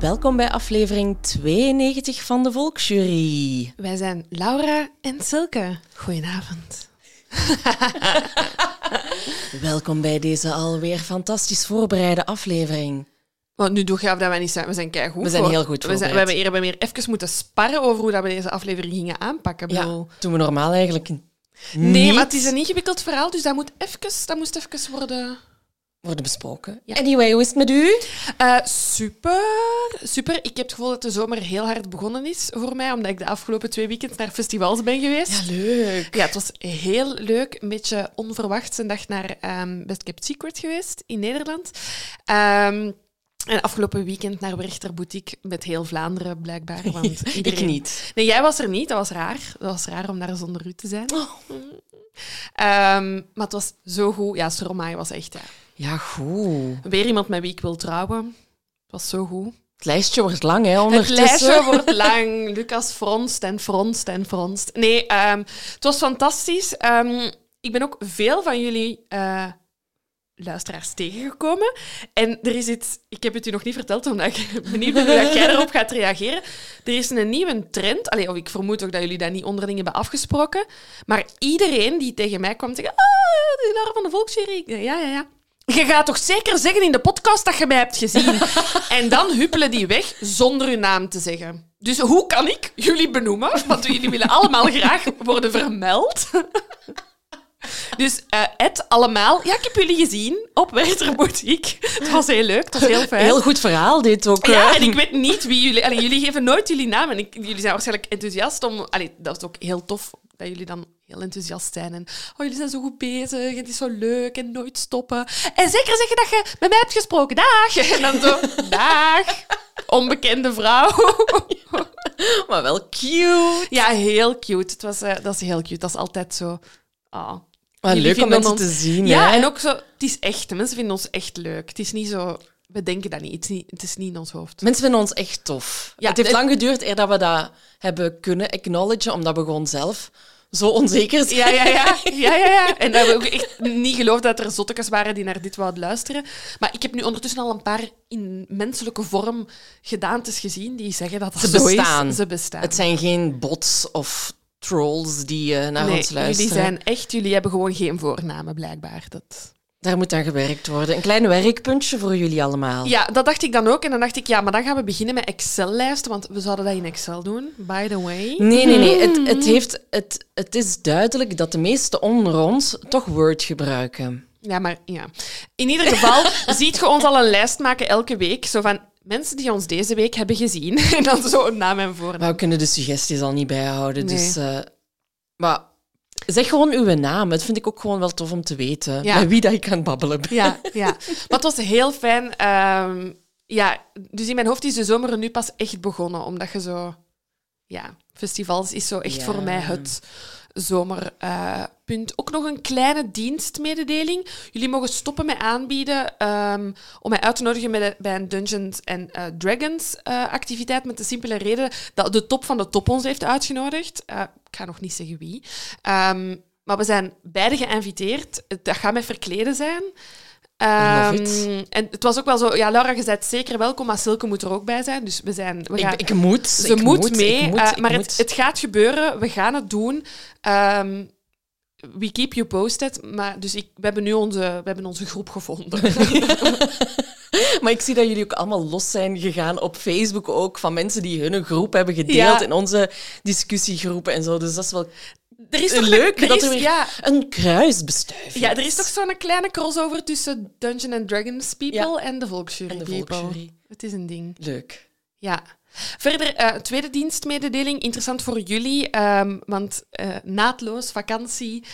Welkom bij aflevering 92 van de Volksjury. Wij zijn Laura en Silke. Goedenavond. Welkom bij deze alweer fantastisch voorbereide aflevering. Want nu doe je af dat wij niet zijn. We zijn keigoed. We zijn heel goed we, zijn, we hebben hier hebben hier even moeten sparren over hoe dat we deze aflevering gingen aanpakken. Ja, bedoel- toen we normaal eigenlijk Nee, niet maar het is een ingewikkeld verhaal, dus dat moet, even, dat moest even worden... worden besproken. Ja. Anyway, hoe is het met u? Eh, super, super. Ik heb het gevoel dat de zomer heel hard begonnen is voor mij, omdat ik de afgelopen twee weekends naar festivals ben geweest. leuk. Ja, het was heel leuk. Een beetje onverwachts een dag naar ehm, Best Kept Secret geweest in Nederland. Ehm, en afgelopen weekend naar Werchter Boutique met heel Vlaanderen, blijkbaar. Want Ik iedereen... niet. Nee, jij was er niet. Dat was raar. Dat was raar om daar zonder u te zijn. Oh. Ehm, maar het was zo goed. Ja, Stromae was echt... Ja. Ja, goed. Weer iemand met wie ik wil trouwen. Het was zo goed. Het lijstje wordt lang, hè, Het ondertussen. lijstje wordt lang. Lucas fronst en fronst en fronst. Nee, ehm, het was fantastisch. Ehm, ik ben ook veel van jullie eh, luisteraars tegengekomen. En er is iets... Ik heb het u nog niet verteld, omdat ik benieuwd ben hoe dat jij erop gaat reageren. Er is een nieuwe trend. Allee, of ik vermoed ook dat jullie dat niet onderling hebben afgesproken. Maar iedereen die tegen mij kwam zeggen... Ah, de Lara van de Volksjury. Ja, ja, ja. Je gaat toch zeker zeggen in de podcast dat je mij hebt gezien? en dan huppelen die weg zonder hun naam te zeggen. Dus hoe kan ik jullie benoemen? Want jullie willen allemaal graag worden vermeld. Dus het allemaal. Ja, ik heb jullie gezien op Werchter Boutique. Het was heel leuk, het was heel fijn. Heel goed verhaal, dit ook. Ja, en ik weet niet wie jullie... Allee, jullie geven nooit jullie naam. En ik, jullie zijn waarschijnlijk enthousiast om... Allee, dat is ook heel tof dat jullie dan heel enthousiast zijn. En oh, jullie zijn zo goed bezig. En het is zo leuk en nooit stoppen. En zeker zeggen dat je met mij hebt gesproken. Dag! En dan zo... Dag! Onbekende vrouw. Maar wel cute. Ja, heel cute. Het was, eh, dat is heel cute. Dat is altijd zo... Jullie leuk om mensen ons- te zien, Ja, hè. en ook zo... Het is echt. de Mensen vinden ons echt leuk. Het is niet zo... We denken dat niet. Het is niet, het is niet in ons hoofd. Mensen vinden ons echt tof. Ja, het heeft het- lang geduurd eer dat we dat hebben kunnen acknowledgen, omdat we gewoon zelf zo onzeker zijn. Ja, ja, ja. ja, ja, ja. En dat we ook echt niet geloofd dat er zottekes waren die naar dit wouden luisteren. Maar ik heb nu ondertussen al een paar in menselijke vorm gedaantes gezien die zeggen dat dat Ze zo bestaan. is. Ze bestaan. Het zijn geen bots of trolls die eh, naar nee, ons luisteren. jullie zijn echt... Jullie hebben gewoon geen voornamen, blijkbaar. Dat... Daar moet aan gewerkt worden. Een klein werkpuntje voor jullie allemaal. Ja, dat dacht ik dan ook. En dan dacht ik, ja, maar dan gaan we beginnen met Excel-lijsten, want we zouden dat in Excel doen, by the way. Nee, nee, nee. Het, het, heeft, het, het is duidelijk dat de meesten onder ons toch Word gebruiken. Ja, maar ja. In ieder geval ziet je ons al een lijst maken elke week. Zo van mensen die ons deze week hebben gezien. En dan zo een naam en voornaam. Maar we kunnen de suggesties al niet bijhouden. Nee. Dus, eh, maar zeg gewoon uw naam. Dat vind ik ook gewoon wel tof om te weten. Ja. Met wie dat ik aan het babbelen ben. Ja, ja. Maar het was heel fijn. Ehm, ja, dus in mijn hoofd is de zomer nu pas echt begonnen. Omdat je zo... Ja, festivals is zo echt Ja. voor mij het zomerpunt. Ook nog een kleine dienstmededeling. Jullie mogen stoppen met aanbieden ehm, om mij uit te nodigen bij een Dungeons and eh, Dragons eh, activiteit. Met de simpele reden dat de top van de top ons heeft uitgenodigd. Eh, ik ga nog niet zeggen wie. Ehm, maar we zijn beide geïnviteerd. Dat gaat met verkleden zijn. Ehm, en het was ook wel zo, ja, Laura, je bent zeker welkom, maar Silke moet er ook bij zijn. Dus we zijn... We gaan, Ik, ik moet. ze ik moet, mee, moet, eh, maar het, het gaat gebeuren. We gaan het doen. Ehm, we keep you posted. Maar, dus ik, we, hebben nu onze, we hebben onze groep gevonden. Maar ik zie dat jullie ook allemaal los zijn gegaan op Facebook ook, van mensen die hun groep hebben gedeeld Ja. in onze discussiegroepen en zo. Dus dat is wel er is toch leuk een, dat is, er weer ja, een kruisbestuiving ja, er is toch zo'n kleine crossover tussen Dungeon and Dragons people Ja. en de Volksjury En de people. volksjury. Het is een ding. Leuk. Ja. Verder, eh, tweede dienstmededeling, interessant voor jullie, ehm, want eh, naadloos vakantie,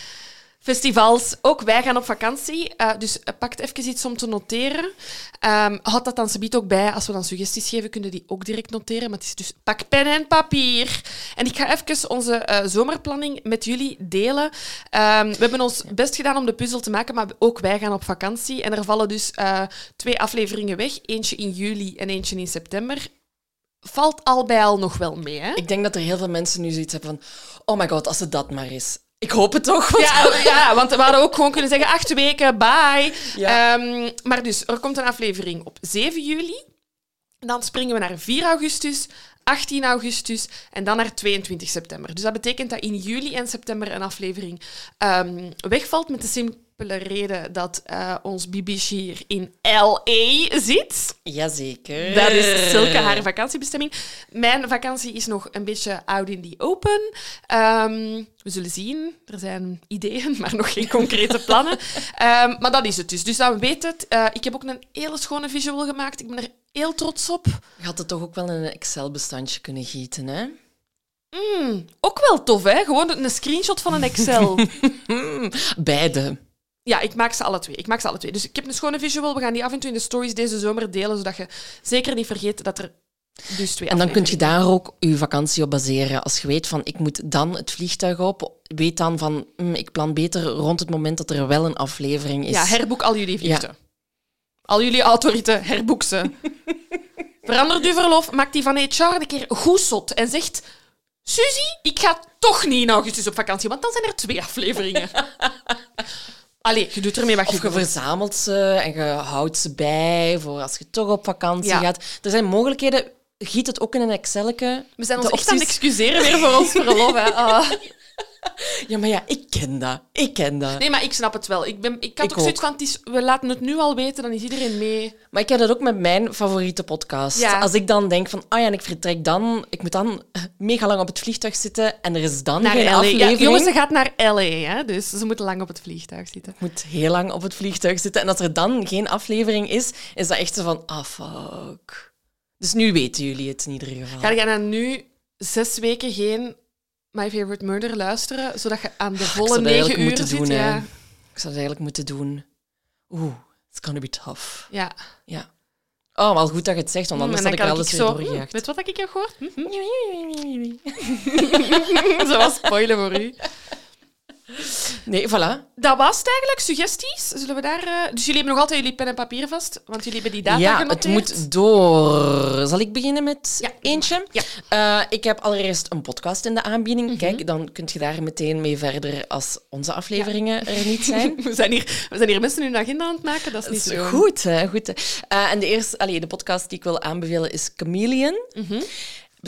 festivals, ook wij gaan op vakantie. eh, dus pakt even iets om te noteren. Ehm houd dat dan subiet ook bij. Als we dan suggesties geven, kunnen die ook direct noteren. Maar het is dus pak pen en papier. En ik ga even onze eh, zomerplanning met jullie delen. Ehm, we hebben ons best gedaan om de puzzel te maken, maar ook wij gaan op vakantie. En er vallen dus eh, twee afleveringen weg. Eentje in juli en eentje in september valt al bij al nog wel mee, hè? Ik denk dat er heel veel mensen nu zoiets hebben van oh my god, als het dat maar is. Ik hoop het toch. want- Ja, ja, want we hadden ook gewoon kunnen zeggen acht weken, bye. Ja. Ehm, maar dus, er komt een aflevering op 7 juli. Dan springen we naar 4 augustus, 18 augustus en dan naar 22 september. Dus dat betekent dat in juli en september een aflevering ehm, wegvalt met de simpele reden dat eh, ons BBC hier in L.A. zit. Jazeker. Dat is Silke haar vakantiebestemming. Mijn vakantie is nog een beetje out in the open. Ehm, we zullen zien. Er zijn ideeën, maar nog geen concrete plannen. Ehm, maar dat is het dus. Dus dan weet het. Eh, ik heb ook een hele schone visual gemaakt. Ik ben er heel trots op. Je had het toch ook wel in een Excel-bestandje kunnen gieten, hè? Mm, ook wel tof, hè? Gewoon een screenshot van een Excel. Beide. Ja, ik maak ze alle twee. Ik maak ze alle twee. Dus ik heb een schone visual. We gaan die af en toe in de stories deze zomer delen, zodat je zeker niet vergeet dat er dus twee En dan kun je daar ook je vakantie op baseren. Als je weet van, ik moet dan het vliegtuig op, weet dan van, hm, ik plan beter rond het moment dat er wel een aflevering is. Ja, herboek al jullie vluchten. Al jullie autoriteiten, herboek ze. Verandert uw verlof, maakt die van HR een keer goed zot en zegt... Suzy, ik ga toch niet in augustus op vakantie, want dan zijn er twee afleveringen. Allee, je doet ermee wat je Of je verzamelt ze en je houdt ze bij voor als je toch op vakantie Ja. gaat. Er zijn mogelijkheden. Giet het ook in een Excelletje. We zijn De ons echt aan het opties- excuseren weer voor ons verlof. Hè. Ah. Ja, maar ja, ik ken dat. Ik ken dat. Nee, maar ik snap het wel. Ik, ben, ik had Ik ook zoiets van, is, we laten het nu al weten, dan is iedereen mee. Maar ik heb dat ook met mijn favoriete podcast. Ja. Als ik dan denk van, ah ja, en ik vertrek dan, ik moet dan mega lang op het vliegtuig zitten en er is dan Naar geen LA. Ja, aflevering. jongens, ze gaat naar LA, hè, dus ze moeten lang op het vliegtuig zitten. Ik moet heel lang op het vliegtuig zitten. En als er dan geen aflevering is, is dat echt zo van, ah, fuck. Dus nu weten jullie het in ieder geval. Ga jij dan nu zes weken geen My Favorite Murder luisteren, zodat je aan de volle dat negen uur zit? doen, ja. Ik zou dat eigenlijk moeten doen. Oeh, it's gonna be tough. ja. Ja. Oh, wel goed dat je het zegt, want anders Mm, had ik eens weer doorgejaagd. weet je wat ik heb gehoord? Hm, hm. Zo was spoilen voor u. Nee, voilà. Dat was het eigenlijk. Suggesties? Zullen we daar... eh, Dus jullie hebben nog altijd jullie pen en papier vast, want jullie hebben die data ja, genoteerd. het moet door. Zal ik beginnen met Ja. eentje? Ja. Eh, ik heb allereerst een podcast in de aanbieding. Mhm. Kijk, dan kun je daar meteen mee verder als onze afleveringen er niet zijn. We zijn, hier, we zijn hier mensen hun agenda aan het maken, dat is niet Dat is zo. goed, hè? Goed, hè. Eh, en de eerste, allee, de podcast die ik wil aanbevelen is Chameleon. Mhm.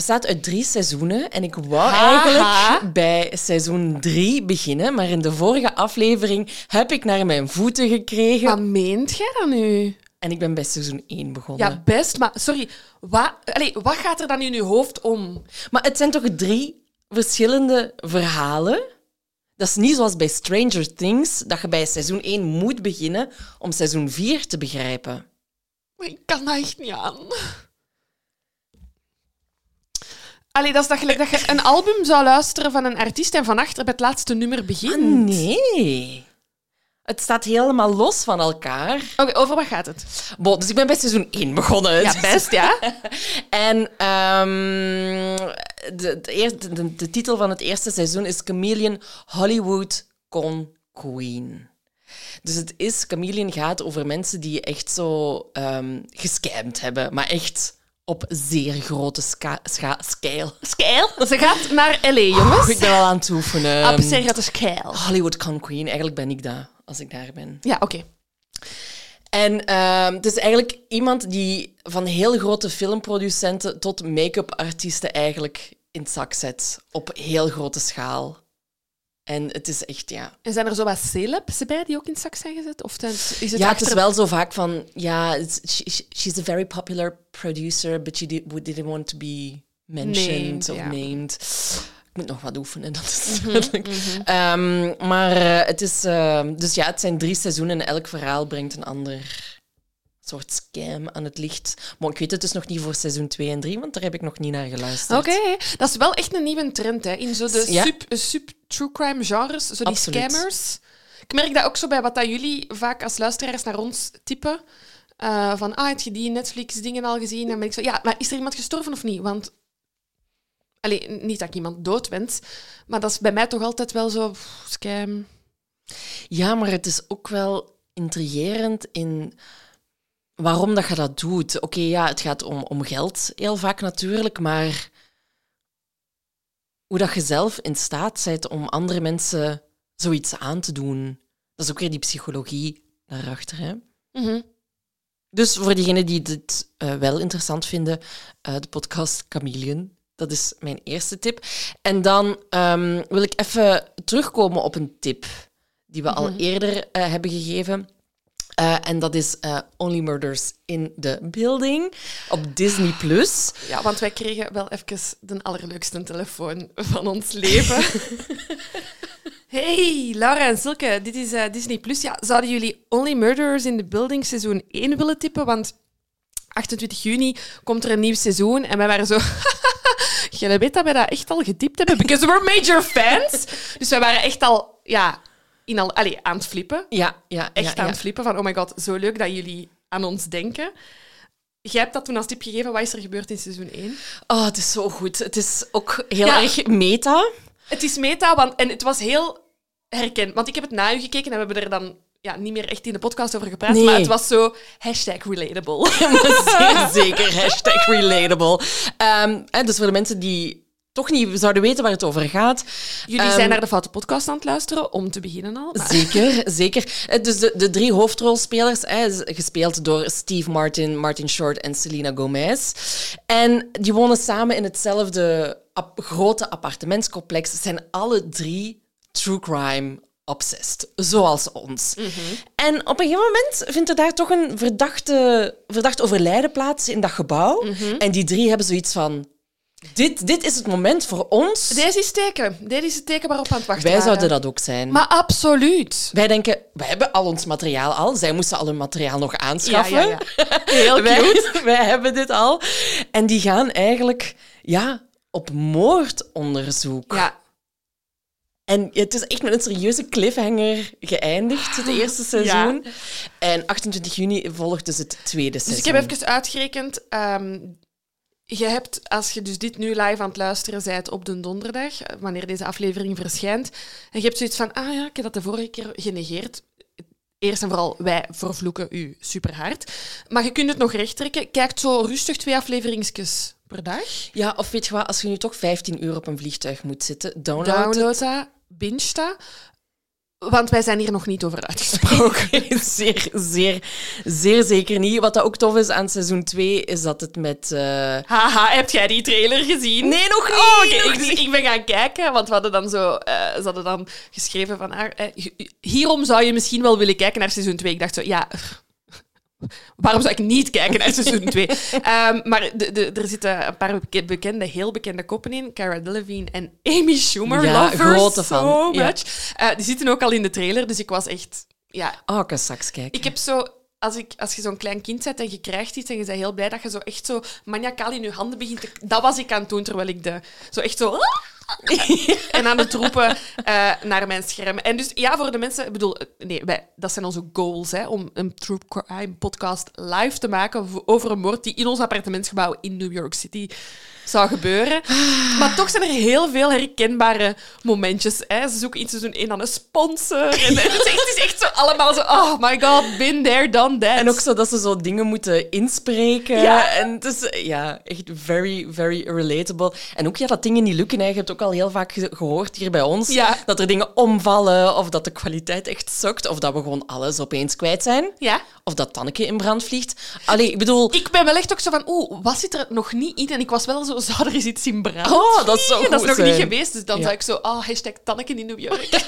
Bestaat uit drie seizoenen en ik wou eigenlijk bij seizoen drie beginnen, maar in de vorige aflevering heb ik naar mijn voeten gekregen Wat meent jij dan nu? en ik ben bij seizoen één begonnen. Ja, best, maar sorry. Wat, allee, wat gaat er dan in uw hoofd om? Maar het zijn toch drie verschillende verhalen? Dat is niet zoals bij Stranger Things, dat je bij seizoen 1 moet beginnen om seizoen 4 te begrijpen. Maar Ik kan dat echt niet aan. Allee, dat is dat gelijk dat je een album zou luisteren van een artiest en van achter bij het laatste nummer begint. Ah, nee. Het staat helemaal los van elkaar. Oké, over wat gaat het? Bon, dus ik ben bij seizoen 1 begonnen. Ja, best, ja. En ehm, de, de, eerste- de, de titel van het eerste seizoen is Chameleon Hollywood Con Queen. Dus het is, Chameleon gaat over mensen die echt zo ehm gescamd hebben, maar echt op zeer grote ska, scha, scale. Scale? Ze gaat naar L.A., jongens. Ik ben wel aan het oefenen. Op zeer grote scale. Hollywood Con Queen, eigenlijk ben ik dat, als ik daar ben. Ja, oké. En ehm, het is eigenlijk iemand die van heel grote filmproducenten tot make-up artiesten eigenlijk in het zak zet. Op heel grote schaal. En het is echt, ja... En zijn er zo wat celebs bij die ook in het zak zijn gezet? Of is het ja, het is wel zo vaak van... Ja, she- she- she's a very popular producer, but she did, we didn't want to be mentioned Named, of ja. named. Ik moet nog wat oefenen, dat is duidelijk. Ehm, maar eh, het is... eh, dus ja, het zijn drie seizoenen en elk verhaal brengt een ander soort scam aan het licht. Maar ik weet het dus nog niet voor seizoen 2 en 3, want daar heb ik nog niet naar geluisterd. Oké, dat is wel echt een nieuwe trend hè, in zo de Ja. sub, sub true crime genres, zo die Absoluut. scammers. Ik merk dat ook zo bij wat dat jullie vaak als luisteraars naar ons typen. Eh, van, ah, heb je die Netflix-dingen al gezien? En ben ik zo, ja, maar is er iemand gestorven of niet? Want, allee, niet dat ik iemand dood wens, maar dat is bij mij toch altijd wel zo, pff, scam. Ja, maar het is ook wel intrigerend in waarom dat je dat doet. Oké, ja, het gaat om, om geld heel vaak natuurlijk, maar hoe dat je zelf in staat bent om andere mensen zoiets aan te doen, dat is ook weer die psychologie daarachter. Hè? Mhm. Dus voor diegenen die dit eh, wel interessant vinden, eh, de podcast Chameleon. Dat is mijn eerste tip. En dan ehm, wil ik even terugkomen op een tip die we al eerder eh, hebben gegeven. Eh, en dat is eh, Only Murders in the Building op Disney+. Plus. Ja, want wij kregen wel even de allerleukste telefoon van ons leven. Hey, Laura en Silke, dit is eh, Disney Plus. Ja, zouden jullie Only Murderers in the Building seizoen 1 willen tippen? Want 28 juni komt er een nieuw seizoen en wij waren zo. Jullie weet dat wij dat echt al getipt hebben, because we're major fans. Dus wij waren echt al, ja, in al, aan het flippen. Ja, ja, Echt ja, aan het flippen van, oh my god, zo leuk dat jullie aan ons denken. Jij hebt dat toen als tip gegeven. Wat is er gebeurd in seizoen 1? Oh, het is zo goed. Het is ook heel erg meta. Het is meta, want, en het was heel herkend. Want ik heb het na u gekeken en we hebben er dan ja, niet meer echt in de podcast over gepraat. Nee. Maar het was zo hashtag relatable. Zeker. Hashtag relatable. Hè, dus voor de mensen die toch niet zouden weten waar het over gaat. Jullie Ehm, zijn naar de Foute Podcast aan het luisteren, om te beginnen al. Maar- Zeker, zeker. Eh, Dus de, de drie hoofdrolspelers, hè, gespeeld door Steve Martin, Martin Short en Selena Gomez. En die wonen samen in hetzelfde ap- grote appartementscomplex. Ze zijn alle drie true crime obsessed, zoals ons. En op een gegeven moment vindt er daar toch een verdachte, verdacht overlijden plaats in dat gebouw. En die drie hebben zoiets van... Dit, dit is het moment voor ons. Deze is het teken. Deze is het teken waarop we aan het wachten Wij waren. zouden dat ook zijn. Maar absoluut. Wij denken, wij hebben al ons materiaal al. Zij moesten al hun materiaal nog aanschaffen. Ja, ja, ja. Heel wij, cute. wij hebben dit al. En die gaan eigenlijk ja, op moordonderzoek. Ja. En het is echt met een serieuze cliffhanger geëindigd, het eerste seizoen. En 28 juni volgt dus het tweede Dus seizoen. ik heb even uitgerekend. ehm, je hebt, als je dus dit nu live aan het luisteren bent op de donderdag, eh, wanneer deze aflevering verschijnt, en je hebt zoiets van, ah ja, ik heb dat de vorige keer genegeerd. Eerst en vooral, wij vervloeken u super hard. Maar je kunt het nog rechttrekken. Kijkt zo rustig twee afleveringsjes per dag. Ja, of weet je wat, als je nu toch 15 uur op een vliegtuig moet zitten, download, het. Download dat, binge dat. Want wij zijn hier nog niet over uitgesproken. zeer, zeer, zeer zeker niet. Wat dat ook tof is aan seizoen 2, is dat het met... eh, Haha, heb jij die trailer gezien? Nee, nog niet, Oh, oké. nog Ik, ik ben gaan kijken, want we hadden dan zo... eh, ze hadden dan geschreven van... ah, eh, hi- hierom zou je misschien wel willen kijken naar seizoen 2. Ik dacht zo, ja... Waarom zou ik niet kijken naar seizoen 2? Ehm, maar de, de, er zitten een paar beke- bekende, heel bekende koppen in. Cara Delevingne en Amy Schumer. Ja, Love her grote so ja. much. Eh, die zitten ook al in de trailer, dus ik was echt... Ja, Oh, ik kan straks kijken. ik heb zo... Als, ik, als je zo'n klein kind bent en je krijgt iets en je bent heel blij dat je zo echt zo maniacaal in je handen begint te... Dat was ik aan het doen, terwijl ik de... Zo echt zo... en aan het roepen eh, naar mijn scherm. En dus ja, voor de mensen... Ik bedoel, eh, nee, dat zijn onze goals, hè, om een true crime podcast live te maken over een moord die in ons appartementsgebouw in New York City zou gebeuren. Maar toch zijn er heel veel herkenbare momentjes. Hè. Ze zoeken in seizoen 1 aan een sponsor. En het, is echt, het is echt zo allemaal zo... Oh my god, been there, done that. En ook zo dat ze zo dingen moeten inspreken. Ja. En het is ja, echt very, very relatable. En ook ja, dat dingen niet lukken. hè. Je hebt ook al heel vaak ge- gehoord hier bij ons. Ja. Dat er dingen omvallen, of dat de kwaliteit echt sukt, of dat we gewoon alles opeens kwijt zijn. Ja. Of dat Tanneke in brand vliegt. Allee, ik bedoel... Ik ben wel echt ook zo van, oeh, wat zit er nog niet in? En ik was wel zo, zou er eens iets in brand? Oh, dat zou dat is goed nog zijn. niet geweest, dus dan Ja. zou ik zo, ah, hashtag Tanneken in New York.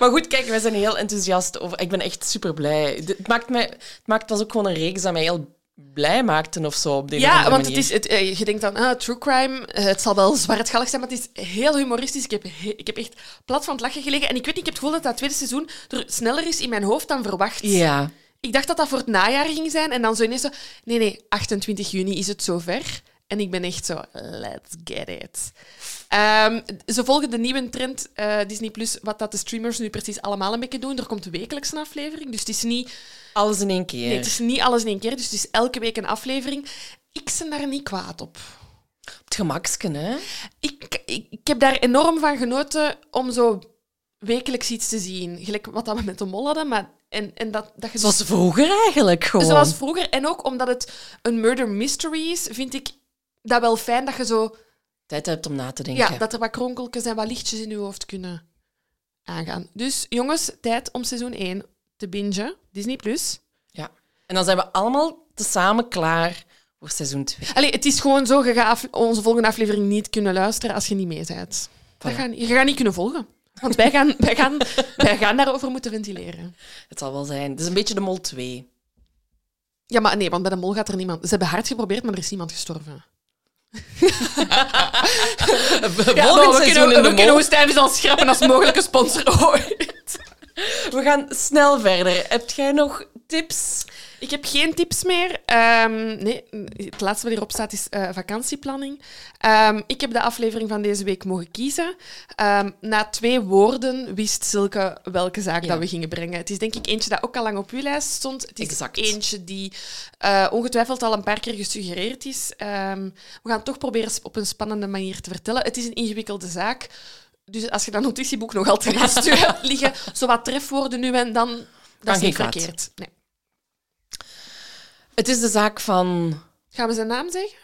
Maar goed, kijk, wij zijn heel enthousiast over... Ik ben echt super blij. Het maakt mij... Het maakt, was ook gewoon een reeks dat mij heel blij maakte of zo, op of Ja, want het is, het, eh, je denkt dan, ah, true crime, eh, het zal wel zwartgallig zijn, maar het is heel humoristisch. Ik heb, he- ik heb echt plat van het lachen gelegen. En ik weet niet, ik heb het gevoel dat dat tweede seizoen er sneller is in mijn hoofd dan verwacht. Ja. Ik dacht dat dat voor het najaar ging zijn. En dan zo ineens zo... Nee, nee, 28 juni is het zover. En ik ben echt zo... Let's get it. Ehm, ze volgen de nieuwe trend eh, Disney+, Plus, wat dat de streamers nu precies allemaal een beetje doen. Er komt wekelijks een aflevering. Dus het is niet, Alles in één keer. nee, het is niet alles in één keer. Dus het is elke week een aflevering. Ik ben daar niet kwaad op. Het gemaksken, hè? Ik, ik, ik heb daar enorm van genoten om zo wekelijks iets te zien. Gelijk wat dat we met de mol hadden. Maar, en, en dat, dat je zo Zoals vroeger eigenlijk gewoon. Zoals vroeger. En ook omdat het een murder mystery is, vind ik dat wel fijn dat je zo... Tijd hebt om na te denken. Ja, dat er wat kronkeltjes en wat lichtjes in je hoofd kunnen aangaan. Dus jongens, tijd om seizoen 1 te bingen. Disney+. Plus. Ja. En dan zijn we allemaal tezamen klaar voor seizoen 2. Allee, het is gewoon zo, je gaat onze volgende aflevering niet kunnen luisteren als je niet mee bent. Dat gaan, je gaat niet kunnen volgen. Want wij gaan, wij, gaan, wij gaan daarover moeten ventileren. Het zal wel zijn. Het is een beetje de Mol 2. Ja, maar nee, want bij de mol gaat er niemand... Ze hebben hard geprobeerd, maar er is niemand gestorven. Volgend Ja, maar we seizoen kunnen, in de we kunnen schrappen als mogelijke sponsor ooit. We gaan snel verder. Heb jij nog tips? Ik heb geen tips meer. Ehm, nee, het laatste wat hierop staat is eh, vakantieplanning. Ehm, ik heb de aflevering van deze week mogen kiezen. Ehm, na twee woorden wist Silke welke zaak Ja. dat we gingen brengen. Het is denk ik eentje dat ook al lang op uw lijst stond. Het is Exact. eentje die eh, ongetwijfeld al een paar keer gesuggereerd is. We gaan het toch proberen op een spannende manier te vertellen. Het is een ingewikkelde zaak. Dus als je dat notitieboek nog altijd naast je hebt liggen, zo wat trefwoorden nu en dan, dat is niet verkeerd. Nee. Het is de zaak van... Gaan we zijn naam zeggen?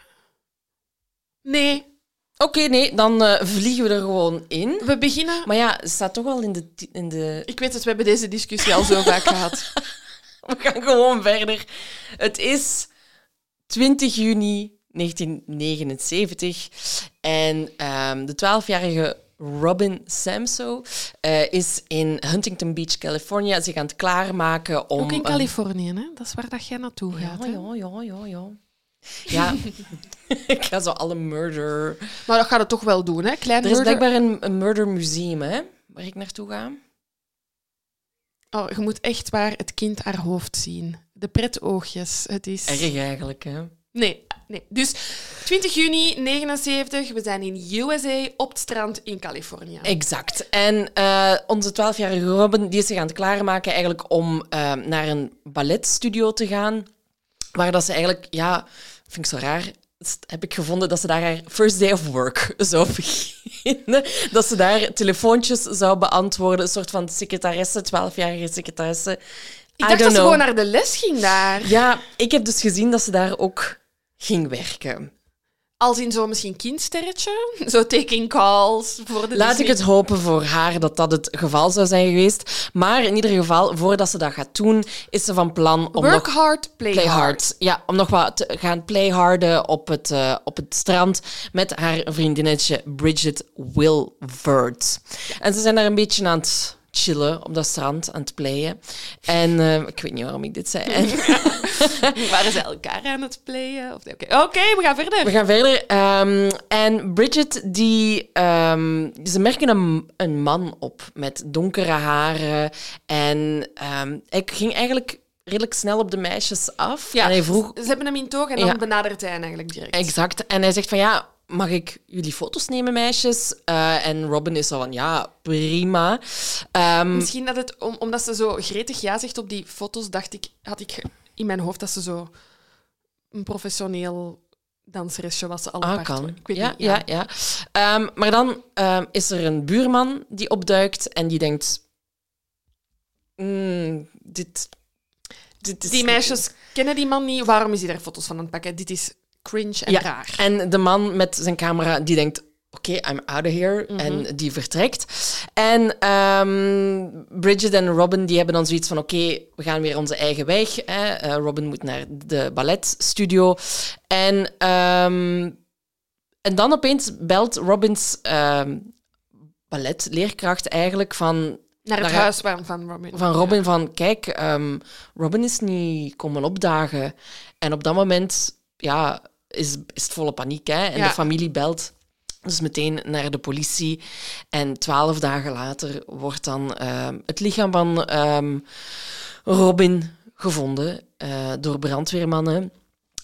Nee. Oké, nee, dan eh, vliegen we er gewoon in. We beginnen... Maar ja, het staat toch al in de... In de... Ik weet het, we hebben deze discussie al zo vaak gehad. We gaan gewoon verder. Het is 20 juni 1979 en ehm, de 12-jarige Robin Samso eh, is in Huntington Beach, California, zich aan het klaarmaken om... Ook in Californië, hè? Dat is waar dat jij naartoe gaat. Ja, ja, ja, ja, ja. Ja, ik ga zo alle murder... Maar dat gaat het toch wel doen, hè? Klein Er is murder- blijkbaar een, een murder museum, hè, waar ik naartoe ga. Oh, je moet echt waar het kind haar hoofd zien. De pretoogjes. Het is... Erg eigenlijk, hè. Nee, nee. Dus 20 juni 79, we zijn in USA op het strand in Californië. Exact. En eh, onze 12-jarige Robin die is zich aan het klaarmaken eigenlijk om eh, naar een balletstudio te gaan. Waar dat ze eigenlijk, ja, vind ik zo raar, heb ik gevonden dat ze daar haar first day of work zou beginnen. Dat ze daar telefoontjes zou beantwoorden, een soort van secretaresse, 12-jarige secretaresse. Ik dacht dat ze know. gewoon naar de les ging daar. Ja, ik heb dus gezien dat ze daar ook ging werken. Als in zo misschien kindsterretje. Zo taking calls voor de Laat ik het hopen voor haar dat dat het geval zou zijn geweest. Maar in ieder geval, voordat ze dat gaat doen, is ze van plan om Work nog... hard, play, Play hard. hard. Ja, om nog wat te gaan playharden op het, eh, op het strand met haar vriendinnetje Bridget Wilvert. En ze zijn daar een beetje aan het chillen op dat strand, aan het playen. En eh, ik weet niet waarom ik dit zei. En Waren ze elkaar aan het playen? Of- Oké, we gaan verder. we gaan verder. Ehm, en Bridget, die, ehm, ze merken een, een man op met donkere haren. En ehm hij ging eigenlijk redelijk snel op de meisjes af. Ja, En hij vroeg... Ze hebben hem in toog en dan Ja. benadert hij eigenlijk direct. Exact. En hij zegt van ja, mag ik jullie foto's nemen, meisjes? Eh, en Robin is zo van ja, prima. Ehm, Misschien dat het, om, omdat ze zo gretig ja zegt op die foto's, dacht ik, had ik in mijn hoofd dat ze zo een professioneel danseresje was. Ze alle Ah, kan. Ik weet ja, niet, ja, ja. Ehm, maar dan ehm, is er een buurman die opduikt en die denkt... "Mm, dit, dit is... Die meisjes kennen die man niet. Waarom is hij daar foto's van aan het pakken? Dit is cringe en Ja, raar. En de man met zijn camera, die denkt... oké, I'm out of here. En die vertrekt. En ehm, Bridget en Robin die hebben dan zoiets van, oké, we gaan weer onze eigen weg. Hè. Eh, Robin moet naar de balletstudio. En, ehm, en dan opeens belt Robins ehm, balletleerkracht eigenlijk van... Naar het Naar- huis van, van Robin. Van Robin van, kijk, Robin is niet komen opdagen. En op dat moment ja, is, is het volle paniek. Hè? En Ja. de familie belt dus meteen naar de politie. En twaalf dagen later wordt dan ehm, het lichaam van ehm, Robin gevonden eh, door brandweermannen.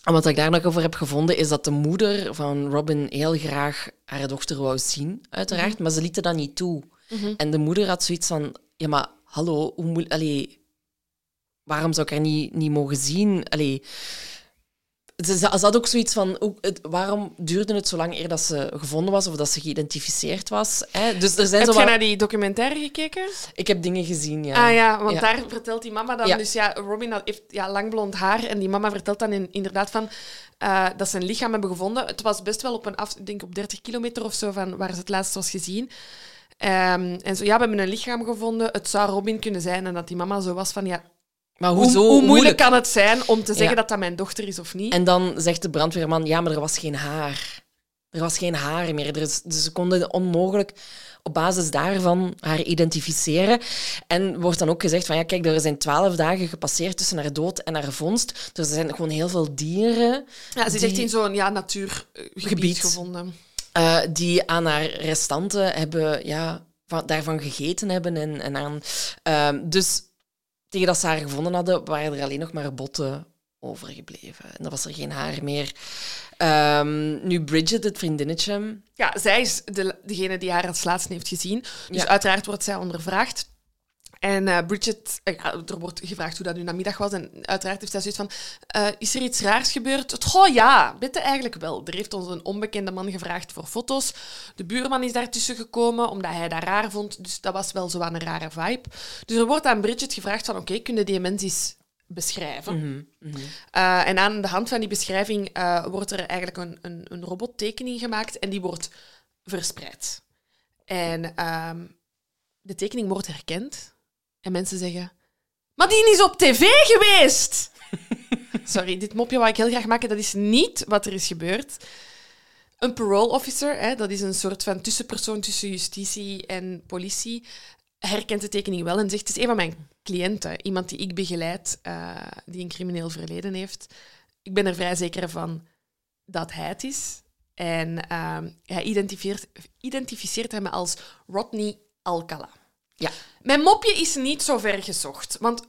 En wat ik daar nog over heb gevonden, is dat de moeder van Robin heel graag haar dochter wou zien, uiteraard. Maar ze lieten dat niet toe. En de moeder had zoiets van, ja, maar hallo, hoe moet... Allee, waarom zou ik haar niet, niet mogen zien? Allee, ze, had ook zoiets van, hoe- het- waarom duurde het zo lang eer dat ze gevonden was of dat ze geïdentificeerd was? Hè? Dus er zijn Heb zo je wat- naar die documentaire gekeken? Ik heb dingen gezien, ja. Ah ja, want Ja. daar vertelt die mama dan... Ja. Dus ja, Robin heeft ja, lang blond haar en die mama vertelt dan in- inderdaad van... eh, dat ze een lichaam hebben gevonden. Het was best wel op een af, denk op 30 kilometer of zo van waar ze het laatst was gezien. Ehm, en zo, ja, we hebben een lichaam gevonden. Het zou Robin kunnen zijn. En dat die mama zo was van, ja, Maar hoe, hoezo? hoe moeilijk kan het zijn om te zeggen Ja. dat dat mijn dochter is of niet? En dan zegt de brandweerman, ja, maar er was geen haar. Er was geen haar meer. Er dus ze konden onmogelijk op basis daarvan haar identificeren. En wordt dan ook gezegd van, ja, kijk, er zijn twaalf dagen gepasseerd tussen haar dood en haar vondst. Dus er zijn gewoon heel veel dieren ja, ze is echt in zo'n ja, natuurgebied Gebied. gevonden. eh, die aan haar restanten hebben, ja, van, daarvan gegeten hebben. En, en aan, ehm, dus tegen dat ze haar gevonden hadden, waren er alleen nog maar botten overgebleven. En dan was er geen haar meer. Ehm, nu Bridget, het vriendinnetje, Ja, zij is de, degene die haar als laatste heeft gezien. Dus Ja. uiteraard wordt zij ondervraagd. En eh, Bridget, ja, er wordt gevraagd hoe dat nu namiddag was. En uiteraard heeft zij zoiets van: eh, Is er iets raars gebeurd? Oh ja, bitte eigenlijk wel. Er heeft ons een onbekende man gevraagd voor foto's. De buurman is daartussen gekomen omdat hij dat raar vond. Dus dat was wel zo aan een rare vibe. Dus er wordt aan Bridget gevraagd: van, Oké, kunnen die mens eens beschrijven? Eh, en aan de hand van die beschrijving wordt er eigenlijk een, een, een robottekening gemaakt en die wordt verspreid. En ehm, de tekening wordt herkend en mensen zeggen: Maar die is op tv geweest! Sorry, dit mopje wou ik heel graag maken. Dat is niet wat er is gebeurd. Een parole officer, hè, dat is een soort van tussenpersoon tussen justitie en politie, herkent de tekening wel en zegt: Het is een van mijn cliënten, iemand die ik begeleid, eh, die een crimineel verleden heeft. Ik ben er vrij zeker van dat hij het is. En ehm, hij identificeert, identificeert hem als Rodney Alcala. Ja. Mijn mopje is niet zo ver gezocht, want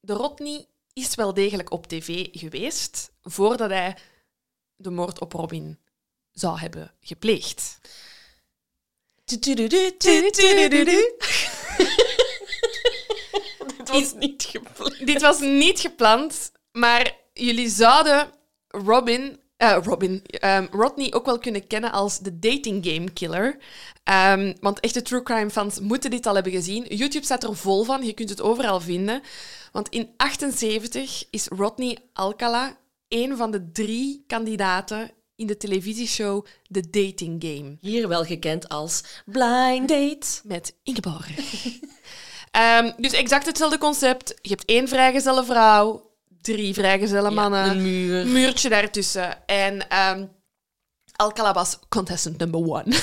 de Rodney is wel degelijk op tv geweest voordat hij de moord op Robin zou hebben gepleegd. Het was niet gepland. Dit was niet gepland, maar jullie zouden Robin, eh, Robin ehm, Rodney ook wel kunnen kennen als de dating game killer. Ehm, want echte true crime fans moeten dit al hebben gezien. YouTube staat er vol van, je kunt het overal vinden. Want in 78 is Rodney Alcala een van de drie kandidaten in de televisieshow The Dating Game Hier wel gekend als Blind Date. met Ingeborg. Ehm, dus exact hetzelfde concept. Je hebt één vrijgezelle vrouw, drie vrijgezelle mannen, een muur. muurtje daartussen. En ehm Alcala was contestant number one.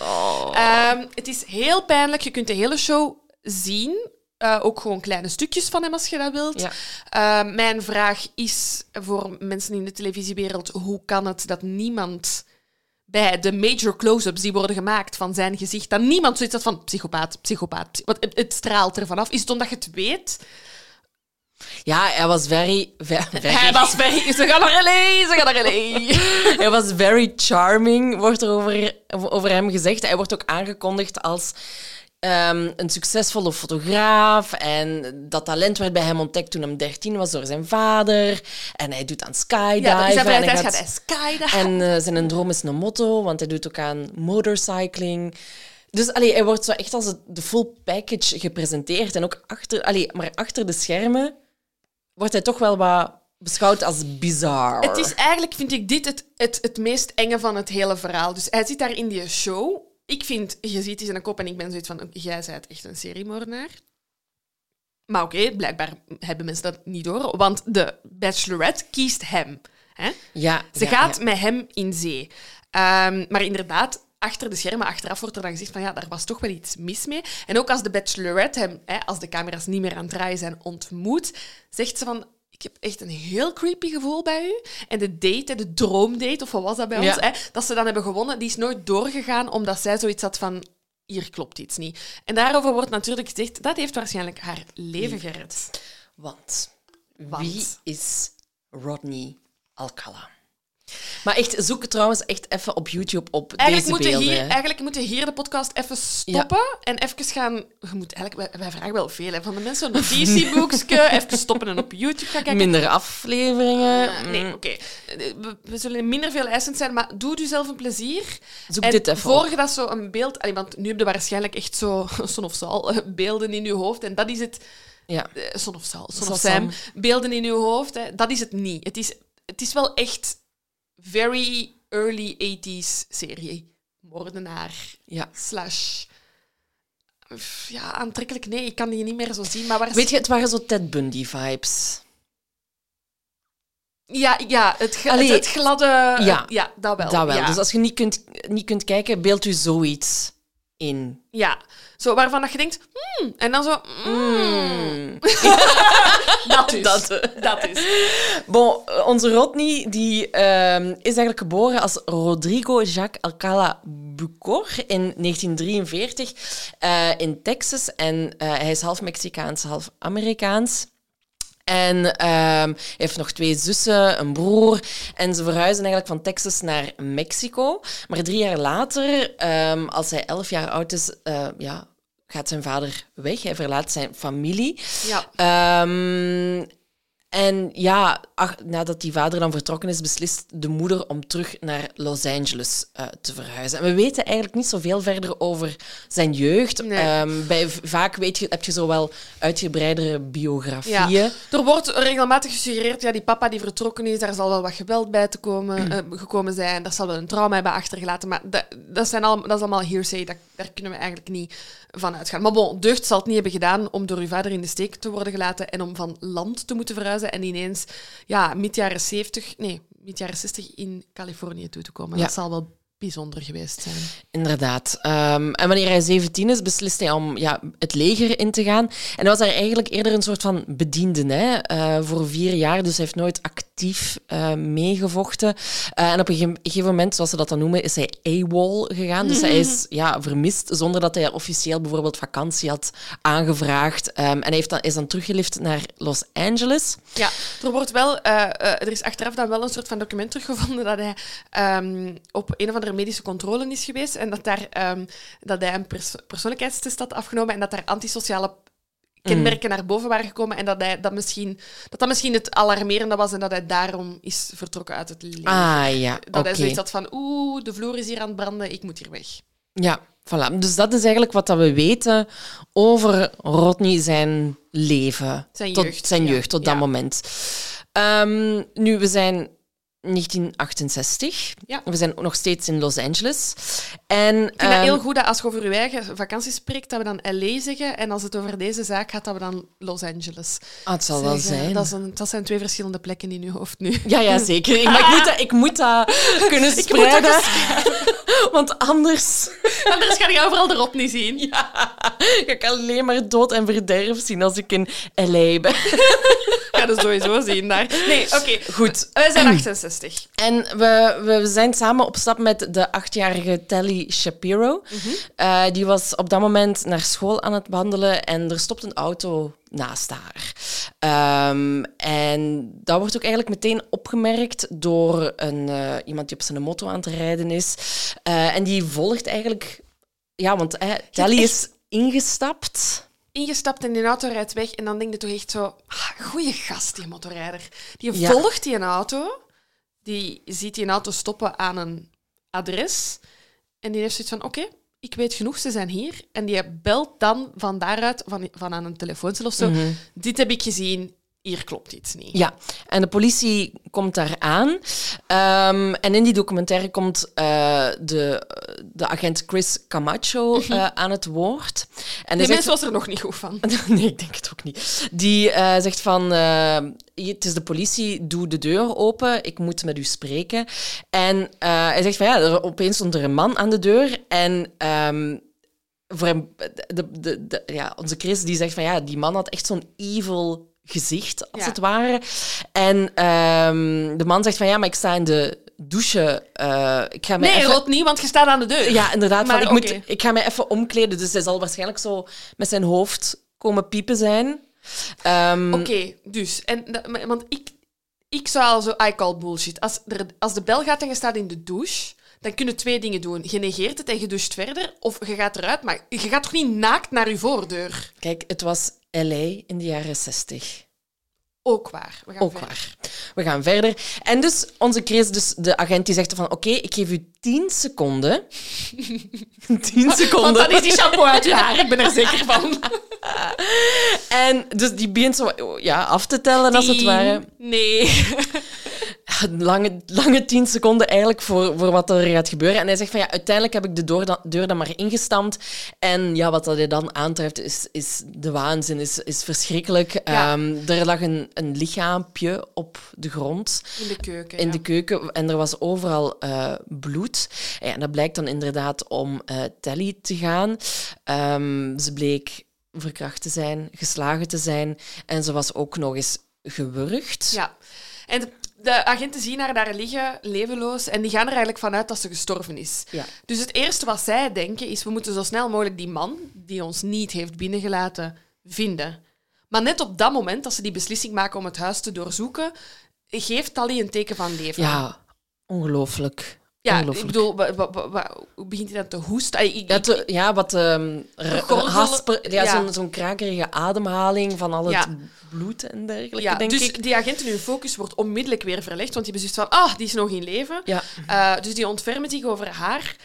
Oh. Ehm, het is heel pijnlijk. Je kunt de hele show zien. Eh, ook gewoon kleine stukjes van hem als je dat wilt. Ja. Ehm, mijn vraag is voor mensen in de televisiewereld: hoe kan het dat niemand bij de major close-ups die worden gemaakt van zijn gezicht, dat niemand zoiets had van psychopaat, psychopaat, want het, het straalt er vanaf. Is het omdat je het weet? Ja, hij was very... ve- very Hij was bij. Ze gaan naar L.A., ze gaan naar L.A. Hij was very charming, wordt er over, over hem gezegd. Hij wordt ook aangekondigd als ehm, een succesvolle fotograaf. En dat talent werd bij hem ontdekt toen hij 13 was door zijn vader. En hij doet aan skydiven. Ja, dat is hij en hij gaat gaat- hij skydiven. En eh, zijn droom is een motto, want hij doet ook aan motorcycling. Dus allee, hij wordt zo echt als het- de full package gepresenteerd. En ook achter, allee, maar achter de schermen wordt hij toch wel wat beschouwd als bizar. Het is eigenlijk, vind ik, dit het, het, het meest enge van het hele verhaal. Dus hij zit daar in die show. Ik vind, je ziet die in een kop en ik ben zoiets van, jij bent echt een seriemoordenaar. Maar oké, blijkbaar hebben mensen dat niet door, want de bachelorette kiest hem. Hè? Ja, Ze ja, gaat ja. met hem in zee. Ehm, maar inderdaad, achter de schermen, achteraf wordt er dan gezegd van ja, daar was toch wel iets mis mee. En ook als de bachelorette hem, hè, als de camera's niet meer aan het draaien zijn, ontmoet, zegt ze van ik heb echt een heel creepy gevoel bij u. En de date, de droomdate, of wat was dat bij Ja. ons, hè, dat ze dan hebben gewonnen, die is nooit doorgegaan omdat zij zoiets had van hier klopt iets niet. En daarover wordt natuurlijk gezegd, dat heeft waarschijnlijk haar leven gered. Want, Want. wie is Rodney Alcala? Maar echt, zoek trouwens echt even op YouTube op Eigenlijk deze moeten, beelden. hier, eigenlijk moeten hier de podcast even stoppen en even gaan... Je moet eigenlijk, wij, wij vragen wel veel hè, van de mensen. Een notitieboekje, even stoppen en op YouTube gaan kijken. Minder afleveringen. Eh, nee, Mm. oké. We, we zullen minder veel eisend zijn, maar doe jezelf een plezier. Zoek en dit even je dat zo een beeld... allee, want nu heb je waarschijnlijk echt zo Son of Saul eh, beelden in je hoofd. En dat is het... Ja. eh, Son of Saul, Son of. Sam. Beelden in je hoofd. Hè. Dat is het niet. Het is, het is wel echt very early 80s serie. Moordenaar. Ja. Slash... Ja, aantrekkelijk. Nee, ik kan die niet meer zo zien. Maar waar Weet je, het waren zo Ted Bundy-vibes. Ja, ja het, Allee, het, het gladde... ja. ja, dat wel. Dat wel. Ja. Dus als je niet kunt, niet kunt kijken, beeld u zoiets in. Ja, zo waarvan dat je denkt, hmm, en dan zo, mm, dat is. Dat, eh. Dat is. Bon, onze Rodney die, ehm, is eigenlijk geboren als Rodrigo Jacques Alcala Bucor in 1943 eh, in Texas. En eh, hij is half Mexicaans, half Amerikaans. En hij heeft nog twee zussen, een broer. En ze verhuizen eigenlijk van Texas naar Mexico. Maar drie jaar later, ehm, als hij elf jaar oud is, eh, ja, gaat zijn vader weg. Hij verlaat zijn familie. Ja. Ehm, en ja, ach, nadat die vader dan vertrokken is, beslist de moeder om terug naar Los Angeles eh, te verhuizen. En we weten eigenlijk niet zoveel verder over zijn jeugd. Nee. Ehm, bij, vaak weet je, heb je zo wel uitgebreidere biografieën. Ja. Er wordt regelmatig gesuggereerd, ja, die papa die vertrokken is, daar zal wel wat geweld bij te komen, eh, gekomen zijn. Dat zal wel een trauma hebben achtergelaten. Maar dat, dat, zijn al, dat is allemaal hearsay. Dat, daar kunnen we eigenlijk niet van uitgaan. Maar bon, deugd zal het niet hebben gedaan om door uw vader in de steek te worden gelaten en om van land te moeten verhuizen en ineens, ja, mid jaren 70, nee, mid jaren 60 in Californië toe te komen. Ja. Dat zal wel bijzonder geweest zijn. Inderdaad. Ehm, en wanneer hij 17 is, beslist hij om ja, het leger in te gaan. En hij was daar eigenlijk eerder een soort van bediende hè, eh, voor vier jaar. Dus hij heeft nooit actief eh, meegevochten. Eh, en op een gege- gegeven moment, zoals ze dat dan noemen, is hij AWOL gegaan. Dus hij is ja, vermist zonder dat hij officieel bijvoorbeeld vakantie had aangevraagd. Ehm, en hij heeft dan, is dan teruggelift naar Los Angeles. Ja, er wordt wel, er is achteraf dan wel een soort van document teruggevonden dat hij ehm, op een of andere medische controle is geweest en dat, daar, ehm, dat hij een pers- persoonlijkheidstest had afgenomen en dat daar antisociale kenmerken naar boven waren gekomen en dat, hij, dat, misschien, dat dat misschien het alarmerende was en dat hij daarom is vertrokken uit het leven. Ah ja, dat hij oké. zoiets had van, oeh, de vloer is hier aan het branden, ik moet hier weg. Ja, voilà. Dus dat is eigenlijk wat dat we weten over Rodney zijn leven. Zijn tot, jeugd, Zijn ja. jeugd tot dat Ja. moment. Ehm, nu, we zijn 1968. Ja. We zijn nog steeds in Los Angeles. En, Ik vind dat ehm, heel goed dat als je over je eigen vakantie spreekt, dat we dan LA zeggen. En als het over deze zaak gaat, dat we dan Los Angeles ah, het zal wel zijn. Dat, is een, dat zijn twee verschillende plekken in je hoofd nu. Ja, ja, zeker. Ik- Maar ik moet dat, ik moet dat kunnen spreiden. Want anders Anders ga je overal erop niet zien. ga ik alleen maar dood en verderf zien als ik in LA ben. Ga je sowieso zien daar. Nee, oké. Goed. Wij zijn 68. En we, we zijn samen op stap met de achtjarige Tally Shapiro. Eh, die was op dat moment naar school aan het wandelen en er stopt een auto naast haar. Ehm, en dat wordt ook eigenlijk meteen opgemerkt door een, eh, iemand die op zijn moto aan het rijden is. Eh, en die volgt eigenlijk... Ja, want Tally echt- is ingestapt. Ingestapt en die auto rijdt weg. En dan denk je toch echt zo... Ah, goeie gast, die motorrijder. Die Ja. volgt die een auto. Die ziet die auto stoppen aan een adres. En die heeft zoiets van... Oké, ik weet genoeg, ze zijn hier. En die belt dan van daaruit, van, van aan een telefooncel of zo... Dit heb ik gezien. Hier klopt iets niet. Ja, en de politie komt daar aan. Ehm, en in die documentaire komt eh, de, de agent Chris Camacho uh, aan het woord. En Die zegt- was er nog niet goed van. Nee, ik denk het ook niet. Die eh, zegt van, eh, het is de politie, doe de deur open, ik moet met u spreken. En eh, hij zegt van, ja, er, opeens stond er een man aan de deur en... ehm, voor hem, de, de, de- ja, onze Chris die zegt van ja, die man had echt zo'n evil gezicht, als Ja. het ware. En ehm, de man zegt van ja, maar ik sta in de douche. eh, ik ga mij Nee, even... rot niet, want je staat aan de deur. Ja, inderdaad. Maar ik, moet, ik ga mij even omkleden. Dus hij zal waarschijnlijk zo met zijn hoofd komen piepen zijn. Ehm, Oké, dus. En, want ik, ik zou al zo... I call bullshit. Als, er, als de bel gaat en je staat in de douche, dan kun je twee dingen doen. Je negeert het en je doucht verder, of je gaat eruit, maar je gaat toch niet naakt naar je voordeur? Kijk, het was L.A. in de jaren 60. Ook waar. We gaan Ook verder. waar. We gaan verder. En dus onze Chris, dus de agent, die zegt van... Oké, ik geef u 10 seconden. 10 seconden. Want dan is die shampoo uit je haar, ik ben er zeker van. En dus die begint zo ja, af te tellen, als het ware. Nee. Lange, lange tien seconden eigenlijk voor, voor wat er gaat gebeuren. En hij zegt van ja, uiteindelijk heb ik de deur dan, deur dan maar ingestampt. En ja, wat dat hij dan aantreft is, is de waanzin, is, is verschrikkelijk. Ja. Ehm, er lag een, een lichaampje op de grond In de keuken, in ja. de keuken en er was overal eh, bloed. Ja, en dat blijkt dan inderdaad om eh Telly te gaan. Ehm, ze bleek verkracht te zijn, geslagen te zijn en ze was ook nog eens gewurgd. Ja. En de, agenten zien haar daar liggen, levenloos, en die gaan er eigenlijk vanuit dat ze gestorven is. Ja. Dus het eerste wat zij denken is, we moeten zo snel mogelijk die man, die ons niet heeft binnengelaten, vinden. Maar net op dat moment, dat ze die beslissing maken om het huis te doorzoeken, geeft Tally een teken van leven. Ja, ongelooflijk. Ja, ik bedoel, wa- wa- wa- wa- hoe begint hij dan te hoesten? Ik- Ja, ik- te- ja wat hasper, ja, ja. zo'n zo'n krakerige ademhaling van al het Ja. bloed en dergelijke, ja, denk dus ik. die agenten, hun focus wordt onmiddellijk weer verlegd, want die hebben zoiets van, ah, die is nog in leven. Ja. Eh, dus die ontfermen zich over haar.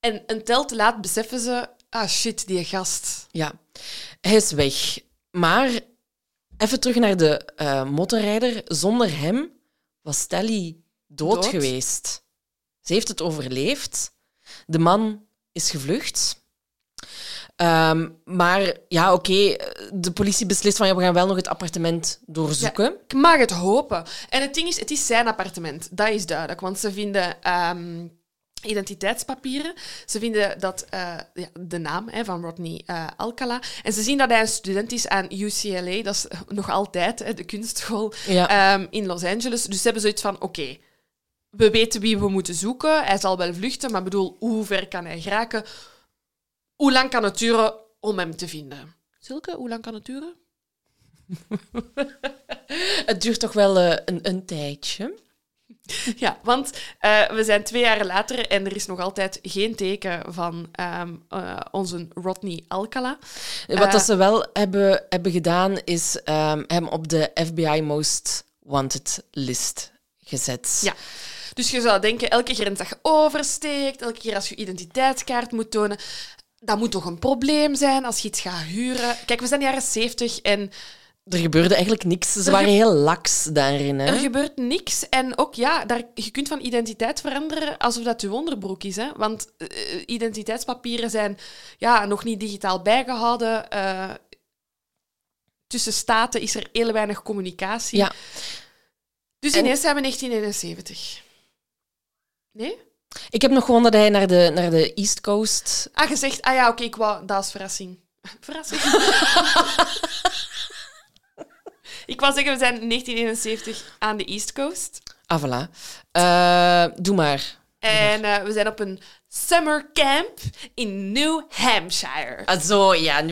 En een tel te laat beseffen ze, ah shit, die gast. Ja, hij is weg. Maar even terug naar de eh, motorrijder. Zonder hem was Stelly dood, Dood. geweest. Ze heeft het overleefd. De man is gevlucht. Ehm, maar ja, oké, de politie beslist van ja, we gaan wel nog het appartement doorzoeken. Ik mag het hopen. En het ding is, het is zijn appartement. Dat is duidelijk. Want ze vinden ehm, identiteitspapieren. Ze vinden dat, eh, ja, de naam hè, van Rodney eh, Alcala. En ze zien dat hij een student is aan UCLA. Dat is nog altijd hè, de kunstschool Ja. ehm, in Los Angeles. Dus ze hebben zoiets van, oké, we weten wie we moeten zoeken. Hij zal wel vluchten, maar bedoel, hoe ver kan hij geraken? Hoe lang kan het duren om hem te vinden? Silke, hoe lang kan het duren? Het duurt toch wel eh, een, een tijdje. Ja, want eh, we zijn twee jaar later en er is nog altijd geen teken van ehm, eh, onze Rodney Alcala. Wat dat ze wel hebben, hebben gedaan, is ehm, hem op de FBI Most Wanted list gezet. Ja. Dus je zou denken, elke grens dat je oversteekt, elke keer als je identiteitskaart moet tonen, dat moet toch een probleem zijn als je iets gaat huren. Kijk, we zijn in de jaren zeventig en Er gebeurde eigenlijk niks. Ze waren heel laks daarin. Hè? er gebeurt niks. En ook, ja, daar, je kunt van identiteit veranderen alsof dat je onderbroek is. Hè? Want eh, identiteitspapieren zijn ja, nog niet digitaal bijgehouden. Eh, tussen staten is er heel weinig communicatie. Ja. Dus En- ineens zijn we 1971. Nee? Ik heb nog gewoon dat hij naar de, naar de East Coast... Ah, gezegd, ah ja, oké, ik wou, dat is verrassing. Verrassing. ik wou zeggen, we zijn in 1971 aan de East Coast. Ah, voilà. Eh, doe maar. En eh, we zijn op een summer camp in New Hampshire. Ah, zo, ja.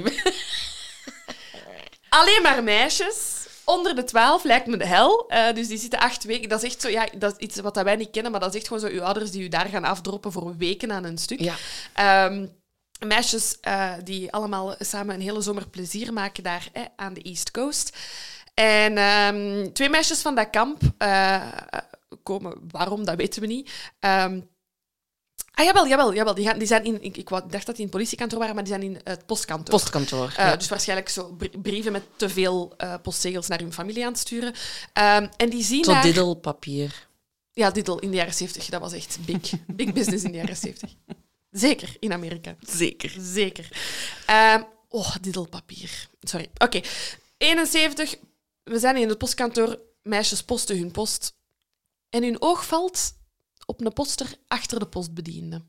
Alleen maar meisjes. Onder de 12 lijkt me de hel. Eh, dus die zitten acht weken. Dat is echt zo, ja, dat is iets wat wij niet kennen, maar dat is echt gewoon zo uw ouders die u daar gaan afdroppen voor weken aan een stuk. Ja. Ehm, meisjes eh, die allemaal samen een hele zomer plezier maken daar hè, aan de East Coast. En ehm, twee meisjes van dat kamp eh, komen, waarom, dat weten we niet. Ehm, Ah, jawel, jawel, jawel. Die, gaan, die zijn in... Ik, ik dacht dat die in het politiekantoor waren, maar die zijn in het postkantoor. Postkantoor. Eh, ja. Dus waarschijnlijk zo br- brieven met te veel eh, postzegels naar hun familie aan het sturen. Ehm, en die zien daar... diddelpapier. Ja, Diddle in de jaren 70. Dat was echt big, big business in de jaren 70. Zeker, in Amerika. Zeker. Zeker. Ehm oh, diddelpapier. Sorry. Oké. 71. We zijn in het postkantoor. Meisjes posten hun post. En hun oog valt op een poster achter de postbediende.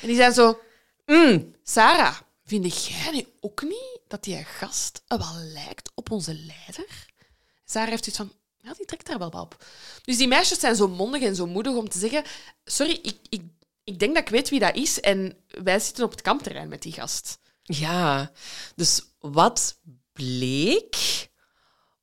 En die zijn zo... Mm. Sarah, vind jij nu ook niet dat die gast wel lijkt op onze leider? Sarah heeft iets van... Ja, die trekt daar wel wat op. Dus die meisjes zijn zo mondig en zo moedig om te zeggen... Sorry, ik, ik, ik denk dat ik weet wie dat is en wij zitten op het kampterrein met die gast. Ja, dus wat bleek?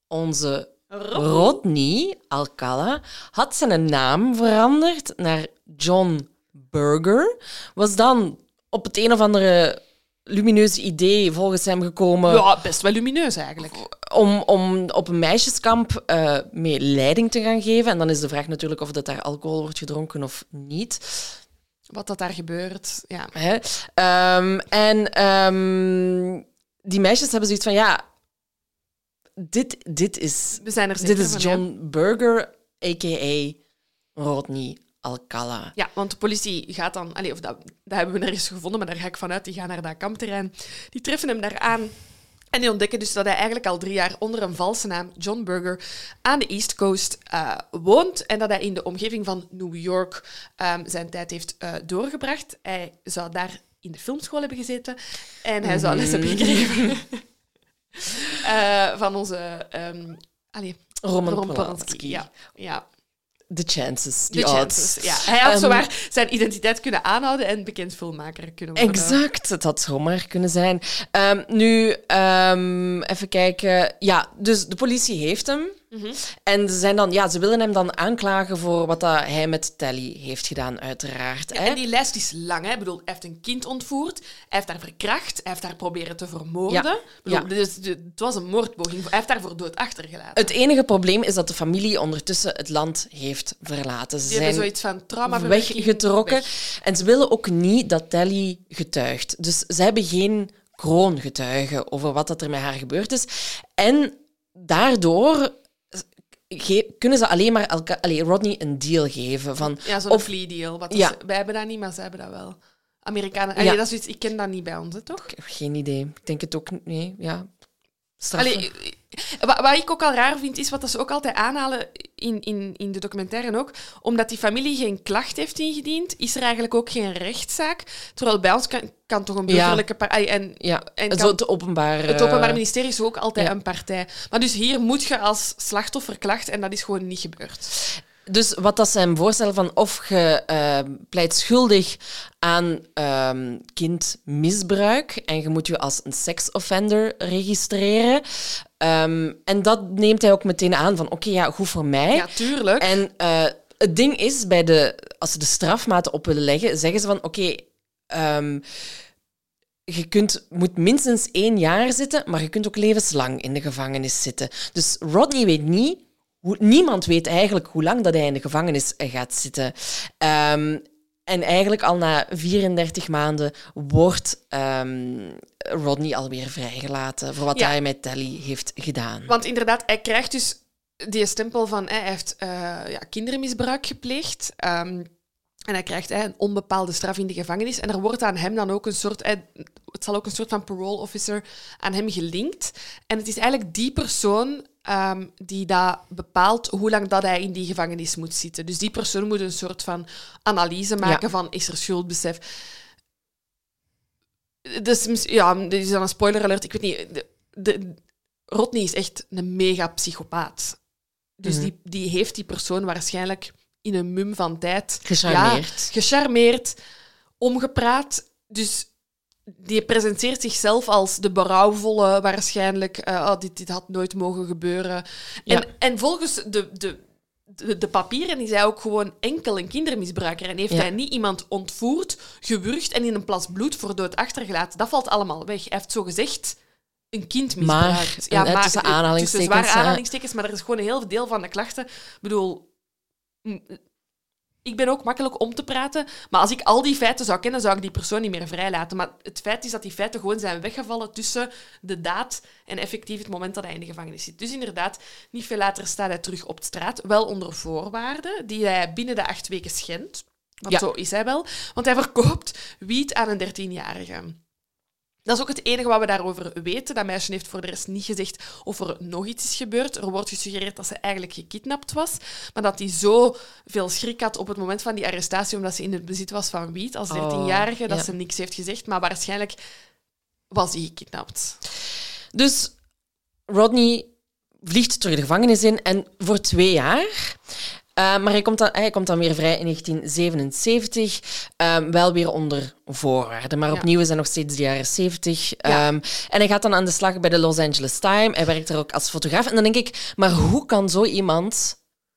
Onze Rodney Alcala had zijn naam veranderd naar John Burger. Was dan op het een of andere lumineuze idee volgens hem gekomen Ja, best wel lumineus eigenlijk. om, om op een meisjeskamp eh, mee leiding te gaan geven. En dan is de vraag natuurlijk of dat daar alcohol wordt gedronken of niet. Wat dat daar gebeurt, ja. Hè? Ehm, en ehm, die meisjes hebben zoiets van, ja, dit, dit is, We zijn er zeker dit is van. John Burger, a.k.a. Rodney Alcala. Ja, want de politie gaat dan... Allee, of dat, dat hebben we nergens gevonden, maar daar ga ik vanuit. Die gaan naar dat kampterrein. Die treffen hem daar aan. En die ontdekken dus dat hij eigenlijk al drie jaar onder een valse naam, John Burger, aan de East Coast eh, woont. En dat hij in de omgeving van New York ehm, zijn tijd heeft eh, doorgebracht. Hij zou daar in de filmschool hebben gezeten. En hij zou les hebben gekregen eh, van onze... ehm allee, Roman, Roman Polanski. Ja, ja. The chances, De the chances. odds. Ja. Hij had Ehm, zowaar zijn identiteit kunnen aanhouden en bekend filmmaker kunnen worden. Exact, het had zomaar kunnen zijn. Ehm, nu, even kijken. Ja, dus de politie heeft hem. Mhm. En ze, zijn dan, ja, ze willen hem dan aanklagen voor wat dat hij met Telly heeft gedaan, uiteraard. hè. En die lijst is lang. Hè? Ik bedoel, hij heeft een kind ontvoerd, hij heeft haar verkracht, hij heeft haar proberen te vermoorden. Ja. Bedoel, Ja. dus, het was een moordpoging. Hij heeft haar voor dood achtergelaten. Het enige probleem is dat de familie ondertussen het land heeft verlaten. Ze Die zijn zoiets van trauma weggetrokken. En ze willen ook niet dat Telly getuigt. Dus ze hebben geen kroongetuigen over wat dat er met haar gebeurd is. En daardoor kunnen ze alleen maar allee, Rodney een deal geven. Van, Ja, zo'n of, plea deal. Wat Ja. is- wij hebben dat niet, maar ze hebben dat wel. Amerikanen. Allee, Ja. dat is iets, ik ken dat niet bij ons, hè, toch? geen idee. Ik denk het ook niet. Nee, ja. Allee, wat, wat ik ook al raar vind, is wat dat ze ook altijd aanhalen in, in, in de documentaire ook. Omdat die familie geen klacht heeft ingediend, is er eigenlijk ook geen rechtszaak. Terwijl bij ons kan, kan toch een Ja. burgerlijke partij... En, ja, en het, kan- het openbaar... het eh, Openbaar Ministerie is ook altijd ja. een partij. Maar dus hier moet je als slachtoffer klachten en dat is gewoon niet gebeurd. Dus wat dat ze hem voorstellen van of je eh, pleit schuldig aan ehm, kindmisbruik en je moet je als een seksoffender registreren. Ehm, en dat neemt hij ook meteen aan van oké, ja, goed voor mij. Ja, tuurlijk. En eh, het ding is, bij de, als ze de strafmaten op willen leggen, zeggen ze van oké, je kunt, moet minstens één jaar zitten, maar je kunt ook levenslang in de gevangenis zitten. Dus Rodney weet niet, niemand weet eigenlijk hoe lang dat hij in de gevangenis eh, gaat zitten. Ehm, en eigenlijk al na 34 maanden wordt ehm, Rodney alweer vrijgelaten voor wat Ja. hij met Telly heeft gedaan. Want inderdaad, hij krijgt dus die stempel van hij heeft eh, ja, kindermisbruik gepleegd. Ehm, en hij krijgt hè, een onbepaalde straf in de gevangenis. En er wordt aan hem dan ook een soort... hè, het zal ook een soort van parole officer aan hem gelinkt. En het is eigenlijk die persoon ehm, die dat bepaalt hoe lang dat hij in die gevangenis moet zitten. Dus die persoon moet een soort van analyse maken van is er schuldbesef. Dus ja, dit is dan een spoiler alert. Ik weet niet. De, de, Rodney is echt een mega psychopaat. Dus Mhm. die, die heeft die persoon waarschijnlijk in een mum van tijd... Gecharmeerd. Ja, gecharmeerd, omgepraat. Dus die presenteert zichzelf als de berouwvolle, waarschijnlijk. eh, oh, dit, dit had nooit mogen gebeuren. Ja. En, en volgens de, de, de, de papieren is hij ook gewoon enkel een kindermisbruiker. En heeft Ja. hij niet iemand ontvoerd, gewurgd en in een plas bloed voor dood achtergelaten. Dat valt allemaal weg. Hij heeft zogezegd een kind Maar, misbruikt. eh, tussen aanhalingstekens, Tussen zware hè. aanhalingstekens, maar er is gewoon een heel veel deel van de klachten. Ik bedoel, ik ben ook makkelijk om te praten. Maar als ik al die feiten zou kennen, zou ik die persoon niet meer vrijlaten. Maar het feit is dat die feiten gewoon zijn weggevallen tussen de daad en effectief het moment dat hij in de gevangenis zit. Dus inderdaad, niet veel later staat hij terug op straat. Wel onder voorwaarden die hij binnen de acht weken schendt. Want Ja. zo is hij wel. Want hij verkoopt wiet aan een dertienjarige. Dat is ook het enige wat we daarover weten. Dat meisje heeft voor de rest niet gezegd of er nog iets is gebeurd. Er wordt gesuggereerd dat ze eigenlijk gekidnapt was, maar dat hij zo veel schrik had op het moment van die arrestatie, omdat ze in het bezit was van wiet als Oh, 13-jarige, dat ja. ze niks heeft gezegd. Maar waarschijnlijk was hij gekidnapt. Dus Rodney vliegt terug de gevangenis in en voor twee jaar. Uh, maar hij komt, dan, hij komt dan weer vrij in 1977, um, wel weer onder voorwaarden. Maar Ja. opnieuw is hij nog steeds de jaren 70. Ja. Um, en hij gaat dan aan de slag bij de Los Angeles Times. Hij werkt er ook als fotograaf. En dan denk ik, maar hoe kan zo iemand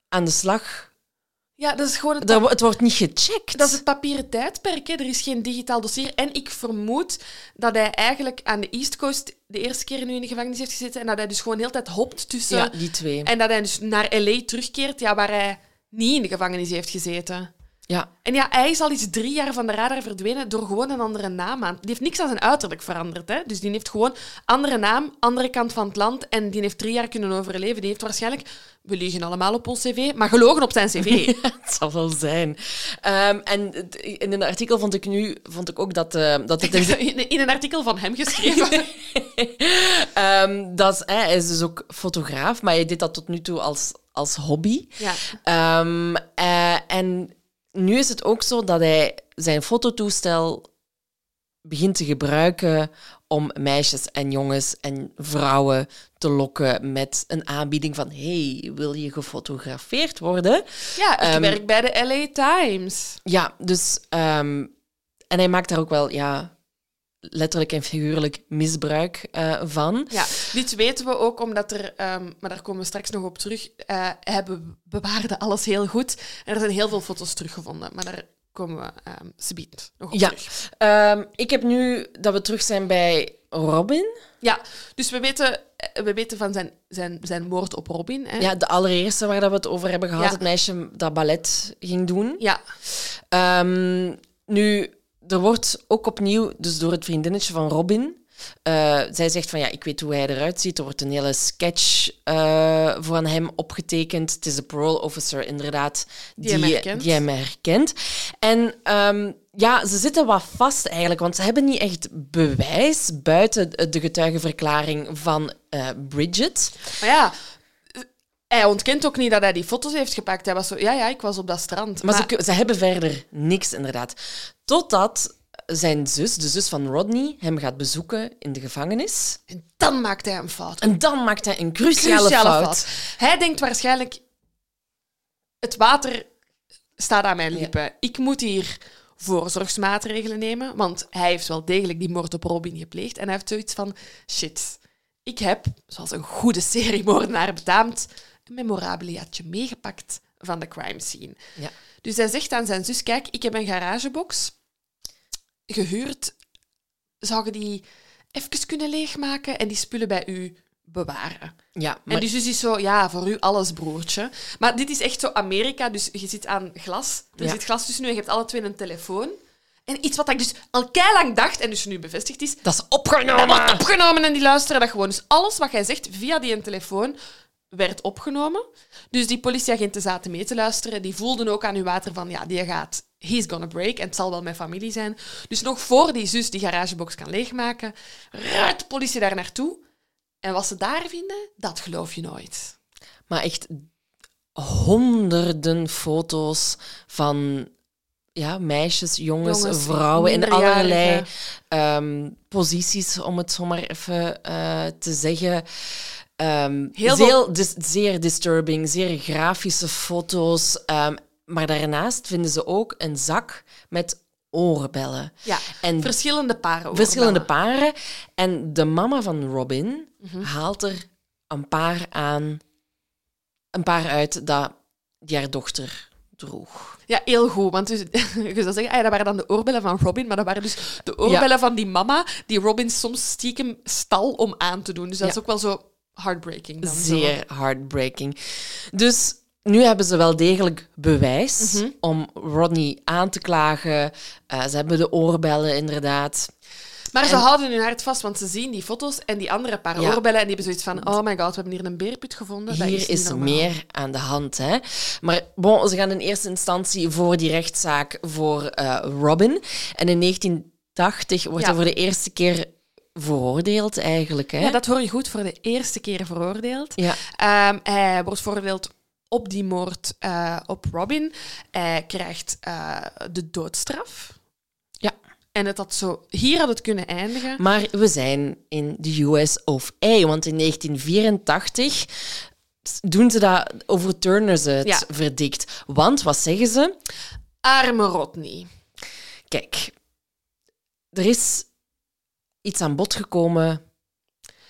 aan de slag? Ja, dat is gewoon het, het wordt niet gecheckt. dat is het papieren tijdperk. Hè. Er is geen digitaal dossier. En ik vermoed dat hij eigenlijk aan de East Coast de eerste keer nu in de gevangenis heeft gezeten en dat hij dus gewoon de hele tijd hopt tussen... ja, die twee. En dat hij dus naar L.A. terugkeert, ja, waar hij niet in de gevangenis heeft gezeten. Ja. En ja, hij is al eens drie jaar van de radar verdwenen door gewoon een andere naam aan. Die heeft niks aan zijn uiterlijk veranderd. Hè? Dus die heeft gewoon andere naam, andere kant van het land. En die heeft drie jaar kunnen overleven. Die heeft waarschijnlijk, we liegen allemaal op ons cv, maar gelogen op zijn cv. het zal wel zijn. Ehm, en in een artikel vond ik nu vond ik ook dat, eh, dat het in, in een artikel van hem geschreven. Ehm, dat hè, hij is dus ook fotograaf, maar hij deed dat tot nu toe als, als hobby. ja. Ehm, eh, en nu is het ook zo dat hij zijn fototoestel begint te gebruiken om meisjes en jongens en vrouwen te lokken met een aanbieding van hey, wil je gefotografeerd worden? ja, ik Ehm, werk bij de LA Times. Ja, dus... ehm, en hij maakt daar ook wel, ja, letterlijk en figuurlijk misbruik eh, van. Ja, dit weten we ook omdat er, ehm, maar daar komen we straks nog op terug, eh hij be- bewaarde alles heel goed. En er zijn heel veel foto's teruggevonden, maar daar komen we ehm subiet nog op Ja. terug. Ik heb nu dat we terug zijn bij Robin. Ja, dus we weten, eh, we weten van zijn, zijn, zijn moord op Robin. Hè? Ja, de allereerste waar dat we het over hebben gehad, Ja. het meisje dat ballet ging doen. ja, Ehm, nu, er wordt ook opnieuw, dus door het vriendinnetje van Robin, eh, zij zegt van ja, ik weet hoe hij eruit ziet. Er wordt een hele sketch eh, van hem opgetekend. Het is de parole officer inderdaad Die hem herkent. die hem herkent. En ehm, ja, ze zitten wat vast eigenlijk, want ze hebben niet echt bewijs buiten de getuigenverklaring van eh, Bridget. maar ja, hij ontkent ook niet dat hij die foto's heeft gepakt. Hij was zo, ja, ja, ik was op dat strand. Maar, Ze, ze hebben verder niks, inderdaad. Totdat zijn zus, de zus van Rodney, hem gaat bezoeken in de gevangenis. En dan maakt hij een fout. En dan maakt hij een cruciale, Cruciale fout. Hij denkt waarschijnlijk, het water staat aan mijn lippen. Ik moet hier voorzorgsmaatregelen nemen, want hij heeft wel degelijk die moord op Robin gepleegd. En hij heeft zoiets van, shit, ik heb, zoals een goede seriemoordenaar betaamt, een memorabiliaatje meegepakt van de crime scene. Ja. Dus hij zegt aan zijn zus, kijk, ik heb een garagebox gehuurd. Zou je die even kunnen leegmaken en die spullen bij u bewaren? Ja, En maar die zus is zo, ja, voor u alles, broertje. Maar dit is echt zo Amerika, dus je zit aan glas. Er Ja. zit glas tussen u en je hebt alle twee een telefoon. En iets wat ik dus al lang dacht, en dus nu bevestigd is, dat is dat opgenomen. wordt opgenomen en die luisteren dat gewoon. Dus alles wat jij zegt via die telefoon werd opgenomen. Dus die politieagenten zaten mee te luisteren. Die voelden ook aan uw water van, ja, die gaat, he's gonna break. En het zal wel mijn familie zijn. Dus nog voor die zus die garagebox kan leegmaken, ruikt de politie daar naartoe. En wat ze daar vinden, dat geloof je nooit. Maar echt honderden foto's van ja, meisjes, jongens, Jongens, vrouwen in allerlei ehm, posities, om het zo maar even eh, te zeggen. Ehm, Heel zeer, veel- dis- zeer disturbing, zeer grafische foto's. ehm, maar daarnaast vinden ze ook een zak met oorbellen. Ja, En verschillende paren. verschillende paren. En de mama van Robin haalt er een paar aan, een paar uit dat die haar dochter droeg. Ja, heel goed. Want dus, je zou zeggen, ah ja, dat waren dan de oorbellen van Robin, maar dat waren dus de oorbellen van die mama die Robin soms stiekem stal om aan te doen. Dus dat is ook wel zo heartbreaking. Dan zo. Zeer heartbreaking. Dus nu hebben ze wel degelijk bewijs Mhm. om Rodney aan te klagen. Eh, ze hebben de oorbellen, inderdaad. Maar ze En- houden hun hart vast, want ze zien die foto's en die andere paar Ja. oorbellen en die hebben zoiets van, oh my god, we hebben hier een beerput gevonden. Dat Hier is, is, normaal. meer aan de hand. Hè? Maar bon, ze gaan in eerste instantie voor die rechtszaak voor eh, Robin. En in 1980 wordt Ja. hij voor de eerste keer veroordeeld, eigenlijk. Hè? Ja, dat hoor je goed, voor de eerste keer veroordeeld. Ja. Ehm, hij wordt veroordeeld op die moord eh, op Robin. Hij krijgt eh, de doodstraf. Ja. En het had zo... Hier had het kunnen eindigen. Maar we zijn in de US of A, want in 1984 doen ze dat, overturnen ze het Ja. verdict. Want, wat zeggen ze? Arme Rodney. Kijk, er is iets aan bod gekomen.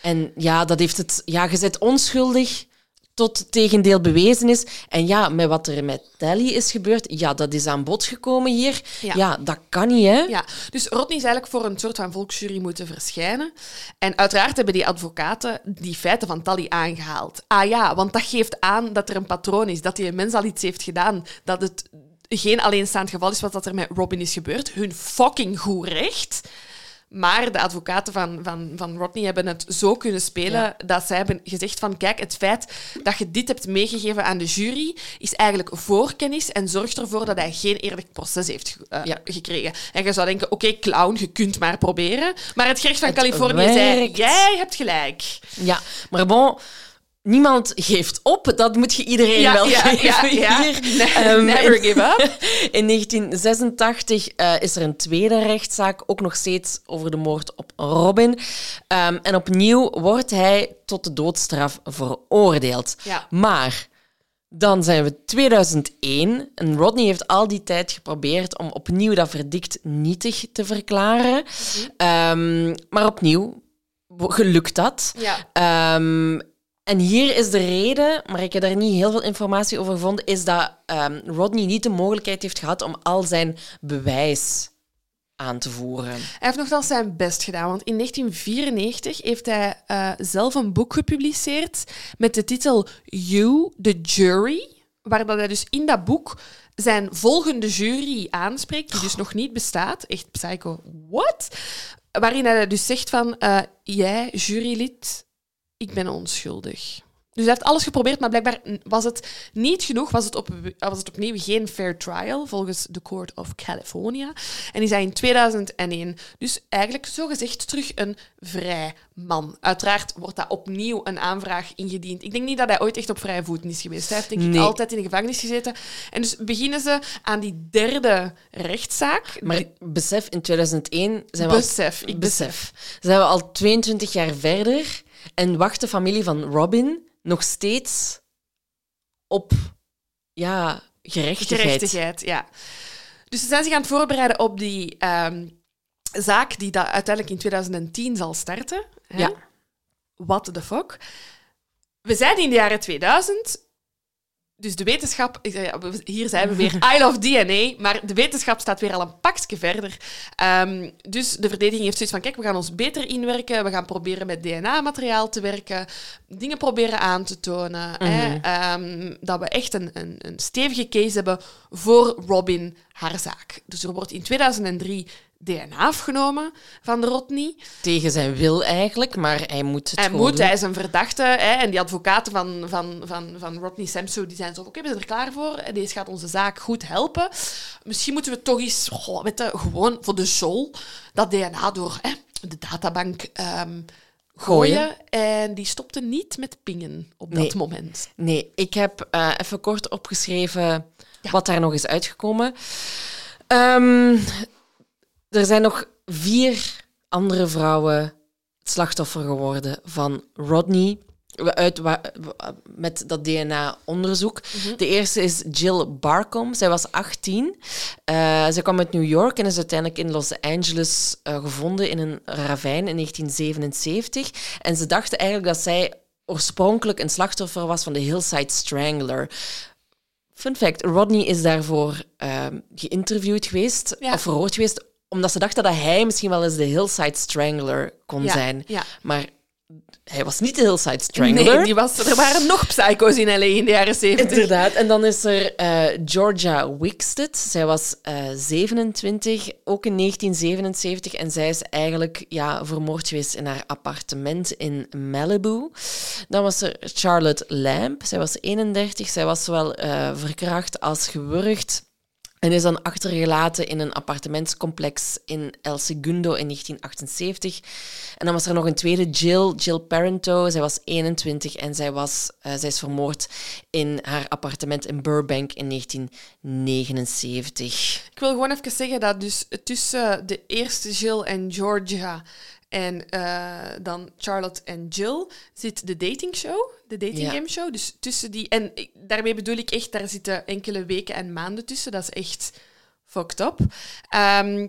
En ja, dat heeft het. Ja, je bent onschuldig tot het tegendeel bewezen is. En ja, met wat er met Tally is gebeurd, ja, dat is aan bod gekomen hier. Ja. Ja, dat kan niet, hè? Ja, dus Rodney is eigenlijk voor een soort van volksjury moeten verschijnen. En uiteraard hebben die advocaten die feiten van Tally aangehaald. Ah ja, want dat geeft aan dat er een patroon is, dat die mens al iets heeft gedaan, dat het geen alleenstaand geval is wat dat er met Robin is gebeurd. Hun fucking goed recht. Maar de advocaten van, van, van Rodney hebben het zo kunnen spelen Ja. dat zij hebben gezegd van kijk, het feit dat je dit hebt meegegeven aan de jury is eigenlijk voorkennis en zorgt ervoor dat hij geen eerlijk proces heeft eh, Ja. gekregen. En je zou denken, oké, clown, je kunt maar proberen. Maar het gerecht van Het Californië zei, werkt. jij hebt gelijk. Ja, maar bon, niemand geeft op. Dat moet je iedereen wel geven hier. Ne- Ehm, Never give up. In 1986 eh, is er een tweede rechtszaak, ook nog steeds over de moord op Robin. Ehm, en opnieuw wordt hij tot de doodstraf veroordeeld. Ja. Maar dan zijn we 2001 en Rodney heeft al die tijd geprobeerd om opnieuw dat verdict nietig te verklaren. Ehm, maar opnieuw gelukt dat. Ja. En hier is de reden, maar ik heb daar niet heel veel informatie over gevonden, is dat ehm, Rodney niet de mogelijkheid heeft gehad om al zijn bewijs aan te voeren. Hij heeft nogthans zijn best gedaan, want in 1994 heeft hij eh, zelf een boek gepubliceerd met de titel You, the Jury, waar dat hij dus in dat boek zijn volgende jury aanspreekt, die dus nog niet bestaat. Echt psycho. What? Waarin hij dus zegt van, eh, jij, jurylid, ik ben onschuldig. Dus hij heeft alles geprobeerd, maar blijkbaar was het niet genoeg. Was het, op, was het opnieuw geen fair trial volgens de Court of California. En is hij in 2001 dus eigenlijk zogezegd terug een vrij man. Uiteraard wordt dat opnieuw een aanvraag ingediend. Ik denk niet dat hij ooit echt op vrije voeten is geweest. Hij heeft denk ik Nee. altijd in de gevangenis gezeten. En dus beginnen ze aan die derde rechtszaak. Maar besef, in 2001 zijn we al, Besef, ik besef. zijn we al 22 jaar verder en wacht de familie van Robin nog steeds op ja, gerechtigheid. Gerechtigheid, ja. Dus ze zijn zich aan het voorbereiden op die ehm, zaak die dat uiteindelijk in 2010 zal starten. Hè? Ja. What the fuck? We zijn in de jaren 2000. Dus de wetenschap, hier zijn we weer, I love DNA, maar de wetenschap staat weer al een pakje verder. Ehm, dus de verdediging heeft zoiets van, kijk, we gaan ons beter inwerken, we gaan proberen met DNA-materiaal te werken, dingen proberen aan te tonen, hè, ehm, dat we echt een, een, een stevige case hebben voor Robin, haar zaak. Dus er wordt in 2003 DNA afgenomen van Rodney. Tegen zijn wil eigenlijk, maar hij moet het Hij gewoon moet, doen. hij is een verdachte. Hè, en die advocaten van, van, van, van Rodney Samso die zijn zo oké, we zijn er klaar voor. En deze gaat onze zaak goed helpen. Misschien moeten we toch eens, goh, weet je, gewoon voor de show, dat DNA door hè, de databank ehm, gooien. En die stopte niet met pingen op Nee. dat moment. Nee, ik heb eh, even kort opgeschreven Ja. wat daar nog is uitgekomen. Ehm, er zijn nog vier andere vrouwen het slachtoffer geworden van Rodney. Uit, met dat DNA-onderzoek. De eerste is Jill Barcom. Zij was 18. Eh, zij kwam uit New York en is uiteindelijk in Los Angeles eh, gevonden in een ravijn in 1977. En ze dachten eigenlijk dat zij oorspronkelijk een slachtoffer was van de Hillside Strangler. Fun fact, Rodney is daarvoor ehm, geïnterviewd geweest, Ja. of verhoord geweest, omdat ze dachten dat hij misschien wel eens de Hillside Strangler kon Ja, zijn. ja. Maar hij was niet de Hillside Strangler. Nee, die was, er waren nog psycho's in LA in de jaren 70. Inderdaad. En dan is er eh, Georgia Wickstead. Zij was eh 27, ook in 1977. En zij is eigenlijk ja, vermoord geweest in haar appartement in Malibu. Dan was er Charlotte Lamb. Zij was 31. Zij was zowel eh, verkracht als gewurgd. En is dan achtergelaten in een appartementscomplex in El Segundo in 1978. En dan was er nog een tweede, Jill, Jill Parento. Zij was 21 en zij, was, eh, zij is vermoord in haar appartement in Burbank in 1979. Ik wil gewoon even zeggen dat dus tussen de eerste Jill en Georgia en eh, dan Charlotte en Jill zit de datingshow, de dating Ja. game show. Dus tussen die... En ik- daarmee bedoel ik echt, daar zitten enkele weken en maanden tussen. Dat is echt fucked up. Ehm,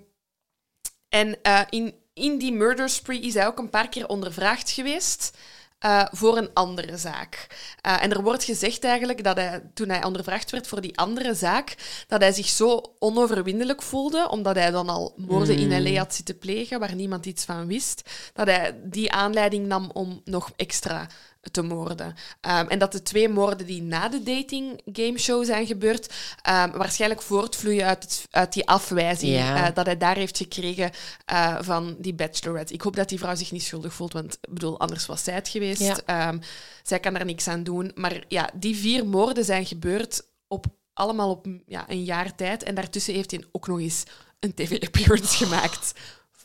en eh, in, in die murder spree is hij ook een paar keer ondervraagd geweest eh, voor een andere zaak. Eh, en er wordt gezegd eigenlijk dat hij, toen hij ondervraagd werd voor die andere zaak, dat hij zich zo onoverwinnelijk voelde, omdat hij dan al moorden in L.A. had zitten plegen, waar niemand iets van wist, dat hij die aanleiding nam om nog extra te moorden. Ehm, en dat de twee moorden die na de dating game show zijn gebeurd, ehm, waarschijnlijk voortvloeien uit, het- uit die afwijzing Ja. eh, dat hij daar heeft gekregen eh, van die bachelorette. Ik hoop dat die vrouw zich niet schuldig voelt, want ik bedoel, anders was zij het geweest. Ja. Ehm, zij kan er niks aan doen. Maar ja, die vier moorden zijn gebeurd op, allemaal op ja, een jaar tijd. En daartussen heeft hij ook nog eens een tv-appearance gemaakt.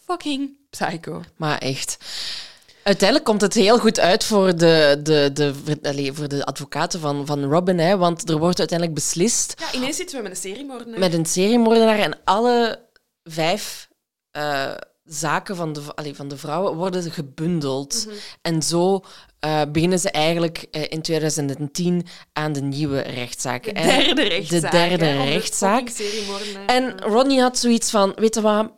Fucking psycho. Maar echt. Uiteindelijk komt het heel goed uit voor de, de, de, voor de advocaten van, van Robin. Hè, want er wordt uiteindelijk beslist Ja, ineens zitten we met een seriemoordenaar. met een seriemoordenaar. En alle vijf eh, zaken van de, allee, van de vrouwen worden gebundeld. En zo eh, beginnen ze eigenlijk eh, in 2010 aan de nieuwe rechtszaak. De derde rechtszaak. De derde hè, rechtszaak. En Rodney had zoiets van, weet je wat,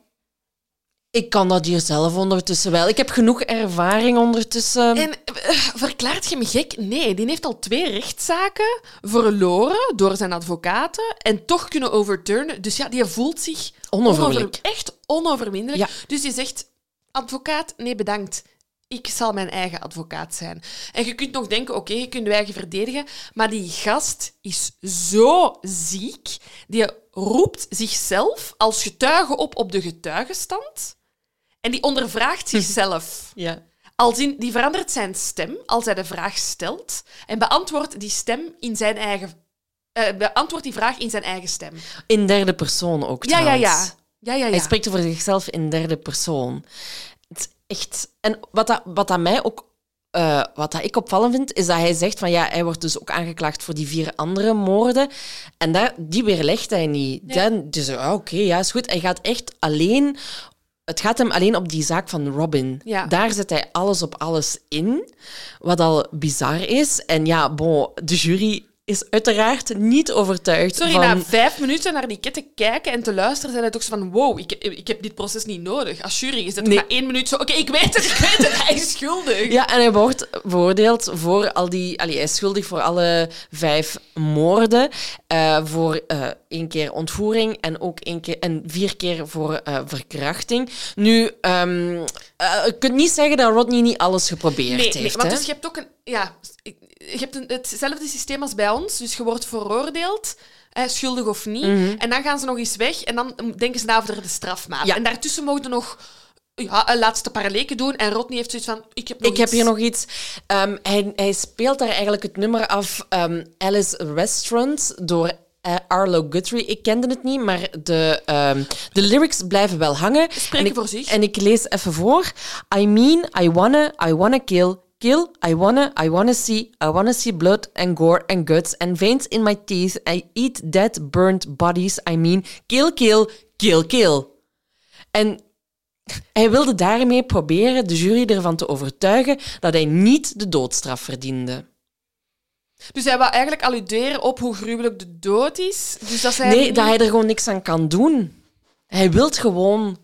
ik kan dat hier zelf ondertussen wel. Ik heb genoeg ervaring ondertussen. En eh, verklaart je me gek? Nee, die heeft al twee rechtszaken verloren door zijn advocaten en toch kunnen overturnen. Dus ja, die voelt zich Onoverwinnelijk. onover- echt onoverwinnelijk. Ja. Dus je zegt, advocaat, nee bedankt. Ik zal mijn eigen advocaat zijn. En je kunt nog denken, oké, je kunt je eigen verdedigen, maar die gast is zo ziek. Die roept zichzelf als getuige op op de getuigenstand en die ondervraagt zichzelf. Ja. Als in, die verandert zijn stem als hij de vraag stelt en beantwoordt die stem in zijn eigen... eh, beantwoordt die vraag in zijn eigen stem. In derde persoon ook Ja, ja, ja. trouwens. Ja, ja, ja. Hij spreekt over zichzelf in derde persoon. Het is echt... En wat dat, wat dat mij ook... eh, wat dat ik opvallend vind, is dat hij zegt van ja, hij wordt dus ook aangeklaagd voor die vier andere moorden. En daar, die weerlegt hij niet. Dan, dus ah, oké, ja, is goed. Hij gaat echt alleen... Het gaat hem alleen op die zaak van Robin. Ja. Daar zet hij alles op alles in, wat al bizar is. En ja, bon, de jury is uiteraard niet overtuigd Sorry, van... na vijf minuten naar die kit te kijken en te luisteren, zijn het toch zo van wow, ik, ik heb dit proces niet nodig. Als jury is het Nee. na één minuut zo, oké, ik weet het, ik weet het, hij is schuldig. Ja, en hij wordt veroordeeld voor al die... Allee, hij is schuldig voor alle vijf moorden. eh, voor eh, één keer ontvoering en ook één keer, en vier keer voor eh, verkrachting. Nu, eh, je kunt niet zeggen dat Rodney niet alles geprobeerd Nee, heeft. nee, want hè? dus je hebt ook een... Ja, je hebt een, hetzelfde systeem als bij ons. Dus je wordt veroordeeld, hè, schuldig of niet. Mhm. En dan gaan ze nog eens weg en dan denken ze na over de strafmaat. Ja. En daartussen mogen nog ja, een laatste paar leken doen. En Rodney heeft zoiets van, ik heb nog Ik heb hier nog iets. Ehm, hij, hij speelt daar eigenlijk het nummer af ehm, Alice Restaurant door eh, Arlo Guthrie. Ik kende het niet, maar de, ehm, de lyrics blijven wel hangen. Spreken en ik, voor zich. En ik lees even voor. I mean, I wanna, I wanna kill, kill, I wanna, I wanna see, I wanna see blood and gore and guts and veins in my teeth. I eat dead, burnt bodies. I mean, kill, kill, kill, kill. En hij wilde daarmee proberen de jury ervan te overtuigen dat hij niet de doodstraf verdiende. Dus hij wou eigenlijk alluderen op hoe gruwelijk de dood is. Dus dat Nee, dat hij er gewoon niks aan kan doen. Hij wil gewoon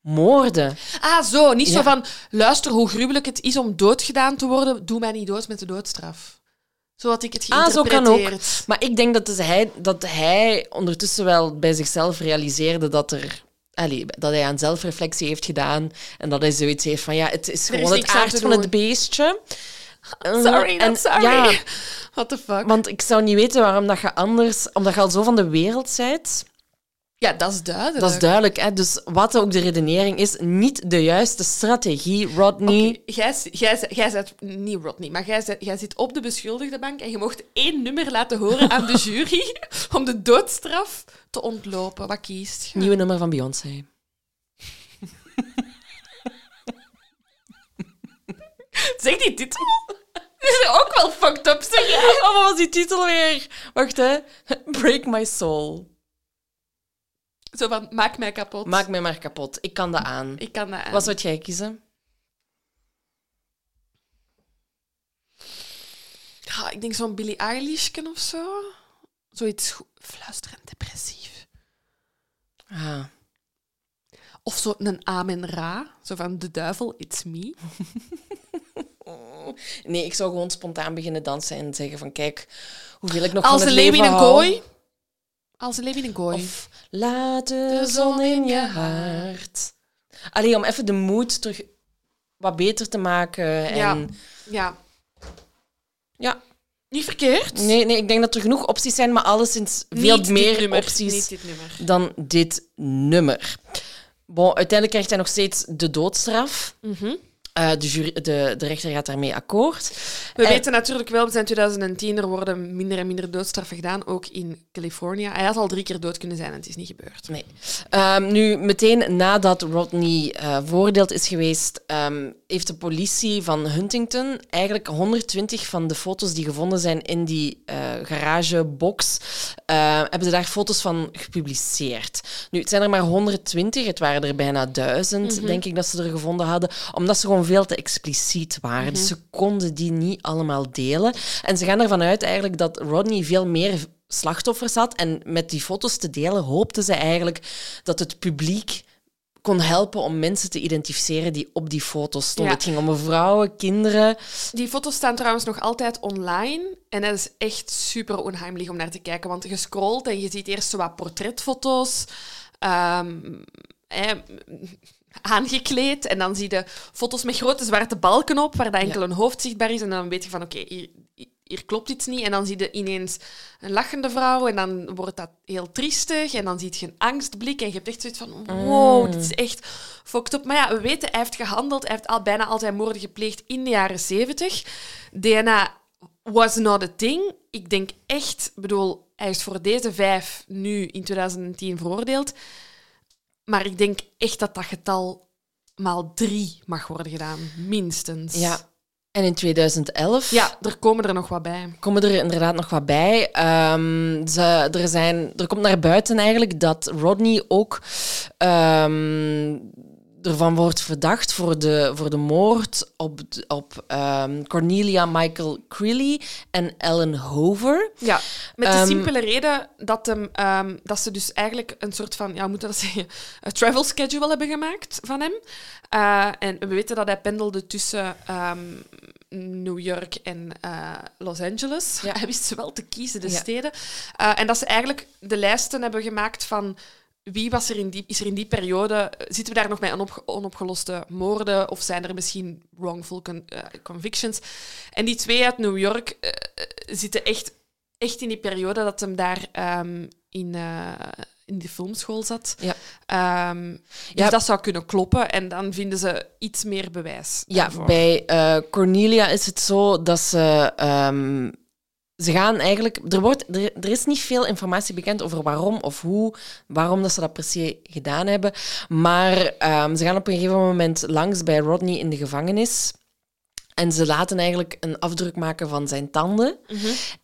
moorden. Ah, zo. Niet zo van, luister hoe gruwelijk het is om doodgedaan te worden. Doe mij niet dood met de doodstraf. Zo had ik het Ah, zo geïnterpreteerd. kan ook. Maar ik denk dat, dus hij, dat hij ondertussen wel bij zichzelf realiseerde dat er... allee, dat hij aan zelfreflectie heeft gedaan. En dat hij zoiets heeft van, ja, het is is gewoon het aard van het beestje. Sorry, En- sorry. Ja, What the fuck? want ik zou niet weten waarom dat je anders... Omdat je al zo van de wereld bent. Ja, dat is duidelijk. Dat is duidelijk, hè. Dus wat ook de redenering is, niet de juiste strategie, Rodney. Jij, jij, jij zit niet Rodney, maar jij, zit- op de beschuldigde bank en je mocht één nummer laten horen aan de jury om de doodstraf te ontlopen. Wat kiest je? Nieuwe nummer van Beyoncé. Zeg die titel. Die is ook wel fucked up, zeg. Oh, wat was die titel weer? Wacht, hè. Break My Soul. Zo van, maak mij kapot. Maak mij maar kapot. Ik kan dat aan. Ik kan dat aan. Wat zou jij kiezen? Ja, ik denk zo'n Billie Eilishken of zo. Zoiets fluisterend depressief. Ah. Of zo een Amen Ra. Zo van, de duivel, it's me. Nee, ik zou gewoon spontaan beginnen dansen en zeggen van kijk, hoeveel ik nog Als van een het leeuw in leven een kooi. Als een leeuw in een kooi. Of laat de zon in je hart. Allee, om even de moed terug wat beter te maken. Ja. En, Ja. ja. Niet verkeerd. Nee, nee, ik denk dat er genoeg opties zijn, maar alleszins veel Niet meer nummer. opties dit nummer. dan dit nummer. Bon, uiteindelijk krijgt hij nog steeds de doodstraf. Mhm. Eh, de, jury, de, de rechter gaat daarmee akkoord. We En- weten natuurlijk wel, we zijn 2010, er worden minder en minder doodstraffen gedaan, ook in Californië. Hij had al drie keer dood kunnen zijn en het is niet gebeurd. Nee. Ehm, nu, meteen nadat Rodney eh veroordeeld is geweest, ehm, heeft de politie van Huntington eigenlijk 120 van de foto's die gevonden zijn in die eh, garagebox, eh, hebben ze daar foto's van gepubliceerd. Nu, het zijn er maar 120, het waren er bijna duizend, denk ik, dat ze er gevonden hadden, omdat ze gewoon veel te expliciet waren. Dus ze konden die niet allemaal delen. En ze gaan ervan uit eigenlijk dat Rodney veel meer slachtoffers had. En met die foto's te delen hoopten ze eigenlijk dat het publiek kon helpen om mensen te identificeren die op die foto's stonden. Ja. Het ging om vrouwen, kinderen. Die foto's staan trouwens nog altijd online. En dat is echt super onheimelijk om naar te kijken. Want je scrolt en je ziet eerst zo wat portretfoto's. ehm, eh, aangekleed. En dan zie je foto's met grote zwarte balken op, waar dat enkel een hoofd zichtbaar is. En dan weet je van, oké, hier, hier klopt iets niet. En dan zie je ineens een lachende vrouw en dan wordt dat heel triestig. En dan zie je een angstblik en je hebt echt zoiets van, wow, dit is echt fucked up. Maar ja, we weten, hij heeft gehandeld. Hij heeft al bijna al zijn moorden gepleegd in de jaren zeventig. DNA was not a thing. Ik denk echt, bedoel, hij is voor deze vijf nu in 2010 veroordeeld. Maar ik denk echt dat dat getal maal drie mag worden gedaan, minstens. Ja. En in 2011 Ja, er komen er nog wat bij. komen er inderdaad nog wat bij. Ehm, ze, er, zijn, er komt naar buiten eigenlijk dat Rodney ook ehm, ervan wordt verdacht voor de, voor de moord op, op ehm, Cornelia Michael Creeley en Ellen Hover. Ja, met de Ehm, simpele reden dat, hem, ehm, dat ze dus eigenlijk een soort van, ja, hoe moet je dat zeggen, een travel schedule hebben gemaakt van hem. Eh, en we weten dat hij pendelde tussen New York en eh, Los Angeles. Ja. Hij wist ze wel te kiezen, de Ja. steden. Eh, en dat ze eigenlijk de lijsten hebben gemaakt van wie was er in die, is er in die periode, eh, zitten we daar nog met onop, onopgeloste moorden of zijn er misschien wrongful con- eh, convictions? En die twee uit New York eh, zitten echt, echt in die periode dat hem daar ehm, in, eh, in de filmschool zat. Ja. Ehm, dus Ja. dat zou kunnen kloppen en dan vinden ze iets meer bewijs. Ja, daarvoor. bij Cornelia is het zo dat ze. ehm, ze gaan eigenlijk. Er, wordt, er, er is niet veel informatie bekend over waarom of hoe, waarom dat ze dat per se gedaan hebben. Maar ehm, ze gaan op een gegeven moment langs bij Rodney in de gevangenis. En ze laten eigenlijk een afdruk maken van zijn tanden.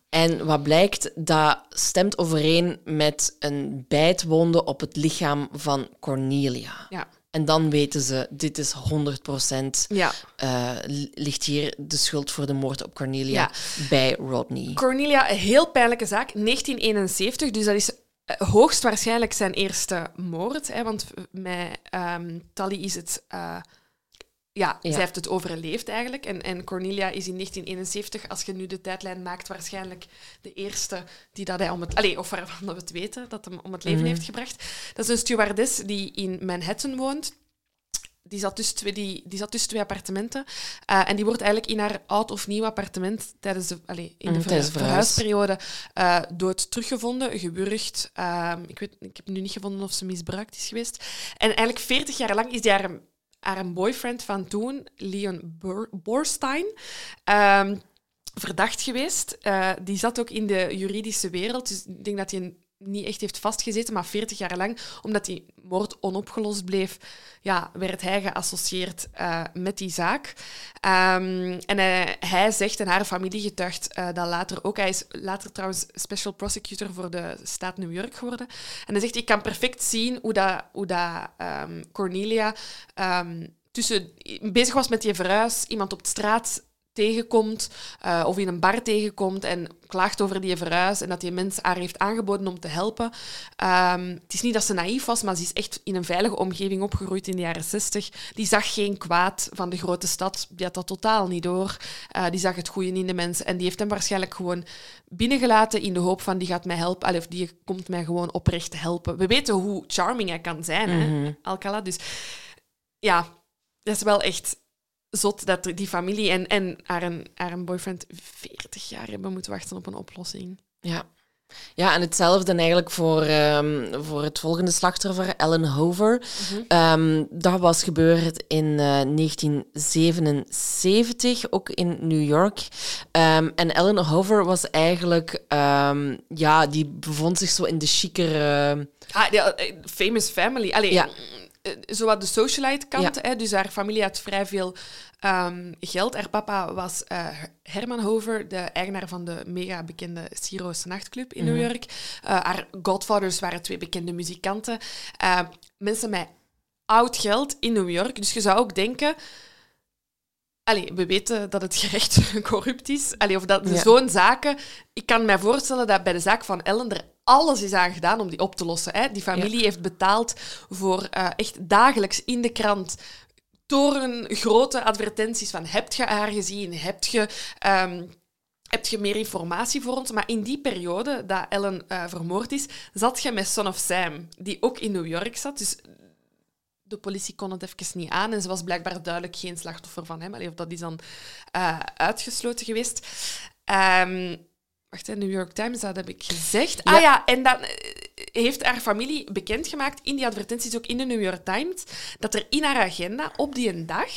En wat blijkt, dat stemt overeen met een bijtwonde op het lichaam van Cornelia. Ja. En dan weten ze, dit is 100% Ja. eh, li- ligt hier de schuld voor de moord op Cornelia Ja. bij Rodney. Cornelia, een heel pijnlijke zaak. 1971, dus dat is eh, hoogstwaarschijnlijk zijn eerste moord. Hè, want met ehm, Tally is het... eh, ja, Ja. zij heeft het overleefd eigenlijk. En, en Cornelia is in 1971, als je nu de tijdlijn maakt, waarschijnlijk de eerste die dat hij om het... Allee, of waarvan we het weten, dat hem om het leven Mhm. heeft gebracht. Dat is een stewardess die in Manhattan woont. Die zat tussen twee, die, die zat tussen twee appartementen. Eh, en die wordt eigenlijk in haar oud of nieuw appartement tijdens de, allee, in de Mhm, ver- de verhuisperiode eh, dood teruggevonden, gewurgd. Ehm, ik, weet, ik heb nu niet gevonden of ze misbruikt is geweest. En eigenlijk 40 jaar lang is die haar, haar een boyfriend van toen, Leon Bor- Borstein, ehm, verdacht geweest. Eh, die zat ook in de juridische wereld. Dus ik denk dat hij niet echt heeft vastgezeten, maar 40 jaar lang, omdat die moord onopgelost bleef, ja, werd hij geassocieerd eh, met die zaak. Ehm, en hij, hij zegt, en haar familie getuigt eh, dat later ook. Hij is later trouwens special prosecutor voor de staat New York geworden. En hij zegt, ik kan perfect zien hoe dat, hoe dat ehm, Cornelia ehm, tussen, bezig was met die verhuis, iemand op de straat tegenkomt eh, of in een bar tegenkomt en klaagt over die verhuis en dat die mens haar heeft aangeboden om te helpen. Ehm, het is niet dat ze naïef was, maar ze is echt in een veilige omgeving opgegroeid in de jaren 60. Die zag geen kwaad van de grote stad. Die had dat totaal niet door. Eh, die zag het goede in de mensen en die heeft hem waarschijnlijk gewoon binnengelaten in de hoop van die gaat mij helpen, of die komt mij gewoon oprecht helpen. We weten hoe charming hij kan zijn, hè, Alcala. Dus ja, dat is wel echt zot dat die familie en, en haar, haar boyfriend 40 jaar hebben moeten wachten op een oplossing. Ja. Ja, en hetzelfde eigenlijk voor, ehm, voor het volgende slachtoffer, Ellen Hover. Ehm, dat was gebeurd in eh, 1977, ook in New York. Ehm, en Ellen Hover was eigenlijk, ja, die bevond zich zo in de chicere... Ah, ja, eh, famous family. Allee, Ja. Eh, Zowat de socialite kant. Ja. Hè, dus haar familie had vrij veel ehm, geld. Haar papa was eh, Herman Hover, de eigenaar van de mega bekende Ciro's nachtclub in New York. Eh, haar godfathers waren twee bekende muzikanten. Mensen met oud geld in New York. Dus je zou ook denken... Allee, we weten dat het gerecht corrupt is. Allee, of dat Ja. zo'n zaken... Ik kan mij voorstellen dat bij de zaak van Ellen er alles is aan gedaan om die op te lossen. Hè. Die familie heeft betaald voor eh, echt dagelijks in de krant toren grote advertenties van heb je haar gezien? Heb je... ehm, heb je meer informatie voor ons? Maar in die periode dat Ellen eh, vermoord is, zat je met Son of Sam, die ook in New York zat. Dus de politie kon het even niet aan en ze was blijkbaar duidelijk geen slachtoffer van hem. Allee, of dat is dan eh, uitgesloten geweest. Ehm, wacht, hè, New York Times, dat heb ik gezegd. Ja. Ah ja, en dan eh, heeft haar familie bekendgemaakt in die advertenties, ook in de New York Times, dat er in haar agenda op die een dag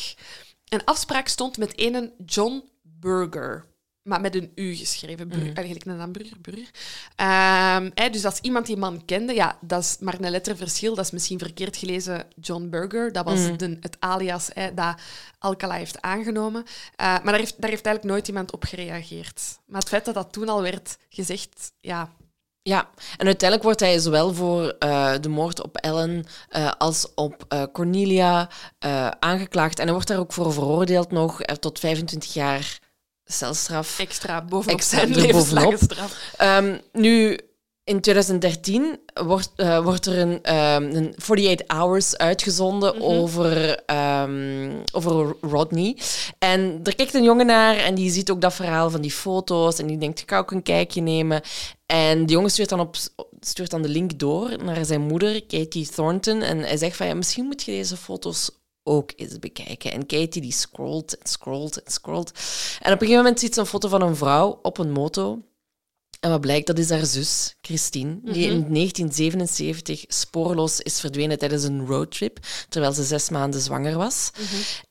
een afspraak stond met een John Burger. Maar met een U geschreven. Bur Eigenlijk een hamburger. Burger. Ehm, dus als iemand die man kende, ja, dat is maar een letterverschil. Dat is misschien verkeerd gelezen John Burger. Dat was de, het alias dat Alcala heeft aangenomen. Eh, maar daar heeft, daar heeft eigenlijk nooit iemand op gereageerd. Maar het feit dat dat toen al werd gezegd, ja, Ja, en uiteindelijk wordt hij zowel voor eh, de moord op Ellen eh, als op Cornelia aangeklaagd. En hij wordt daar ook voor veroordeeld nog tot 25 jaar celstraf. extra bovenop Extra zijn bovenop. straf. Ehm, nu, in 2013 wordt, eh, wordt er een, ehm, een 48 Hours uitgezonden over, ehm, over Rodney. En er kijkt een jongen naar en die ziet ook dat verhaal van die foto's. En die denkt, ik ga ook een kijkje nemen. En die jongen stuurt dan, op, stuurt dan de link door naar zijn moeder, Katie Thornton. En hij zegt van, ja, misschien moet je deze foto's ook eens bekijken. En Katie die scrolt en scrolt en scrolt. En op een gegeven moment ziet ze een foto van een vrouw op een moto. En wat blijkt, dat is haar zus, Christine, die in 1977 spoorloos is verdwenen tijdens een roadtrip, terwijl ze zes maanden zwanger was.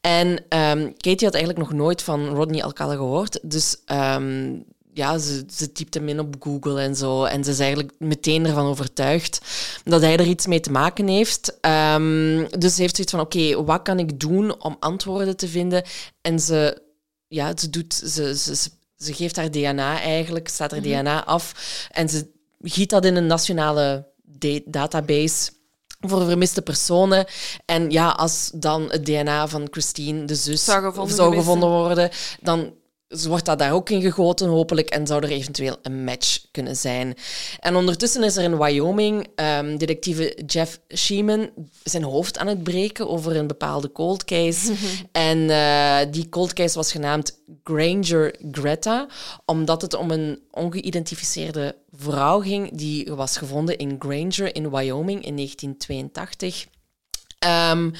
En ehm, Katie had eigenlijk nog nooit van Rodney Alcala gehoord, dus ehm, ja, ze, ze typt hem in op Google en zo. En ze is eigenlijk meteen ervan overtuigd dat hij er iets mee te maken heeft. Ehm, dus ze heeft zoiets van, oké, wat kan ik doen om antwoorden te vinden? En ze, ja, ze, doet, ze, ze, ze, ze geeft haar DNA eigenlijk, staat haar DNA af. En ze giet dat in een nationale da- database voor vermiste personen. En ja, als dan het DNA van Christine, de zus, Zou gevonden zou gevonden worden, dan ze wordt dat daar ook in gegoten, hopelijk, en zou er eventueel een match kunnen zijn. En ondertussen is er in Wyoming um, detectieve Jeff Sheeman zijn hoofd aan het breken over een bepaalde cold case. en uh, die cold case was genaamd Granger Greta, omdat het om een ongeïdentificeerde vrouw ging die was gevonden in Granger in Wyoming in 1982. Um,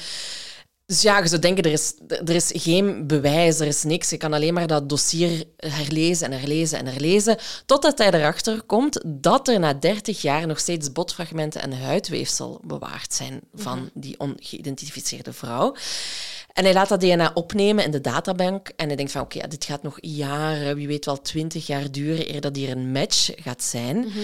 dus ja, je zou denken, er is, er is geen bewijs, er is niks. Je kan alleen maar dat dossier herlezen en herlezen en herlezen, totdat hij erachter komt dat er na 30 jaar nog steeds botfragmenten en huidweefsel bewaard zijn van mhm. die ongeïdentificeerde vrouw. En hij laat dat DNA opnemen in de databank en hij denkt van oké, dit gaat nog jaren, wie weet wel twintig jaar duren eer dat hier een match gaat zijn. Mhm.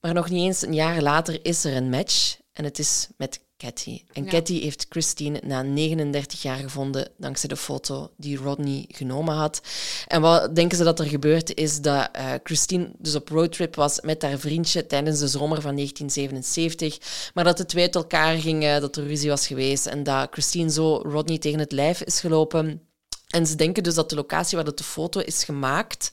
Maar nog niet eens een jaar later is er een match en het is met Cathy. En ja. heeft Christine na 39 jaar gevonden dankzij de foto die Rodney genomen had. En wat denken ze dat er gebeurd is? Dat uh, Christine dus op roadtrip was met haar vriendje tijdens de zomer van 1977. Maar dat de twee uit elkaar gingen, dat er ruzie was geweest en dat Christine zo Rodney tegen het lijf is gelopen. En ze denken dus dat de locatie waar dat de foto is gemaakt,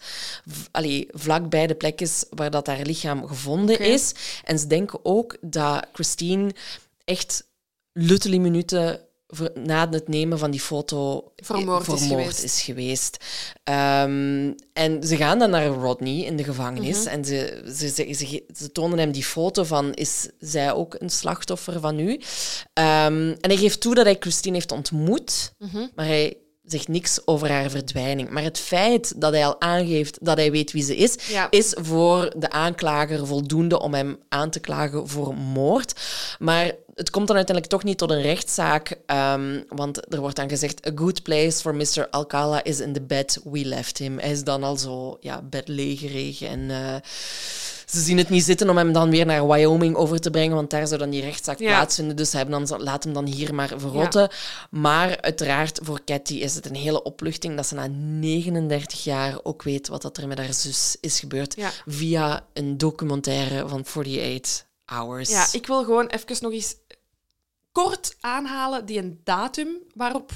allee, vlakbij de plek is waar dat haar lichaam gevonden is. En ze denken ook dat Christine echt luttele minuten na het nemen van die foto vermoord, is geweest. Is geweest. Um, en ze gaan dan naar Rodney in de gevangenis mhm. en ze, ze, ze, ze, tonen hem die foto van is zij ook een slachtoffer van u? Um, en hij geeft toe dat hij Christine heeft ontmoet, mhm. maar hij zegt niks over haar verdwijning. Maar het feit dat hij al aangeeft dat hij weet wie ze is, is voor de aanklager voldoende om hem aan te klagen voor moord. Maar het komt dan uiteindelijk toch niet tot een rechtszaak, um, want er wordt dan gezegd: A good place for Mr. Alcala is in the bed we left him. Hij is dan al zo ja, bedlegerig en. Uh, ze zien het niet zitten om hem dan weer naar Wyoming over te brengen, want daar zou dan die rechtszaak plaatsvinden. Dus ze hebben dan, laat hem dan hier maar verrotten. Maar uiteraard, voor Cathy is het een hele opluchting dat ze na 39 jaar ook weet wat dat er met haar zus is gebeurd. Via een documentaire van 48 Hours. Ja, ik wil gewoon even nog eens kort aanhalen die een datum waarop,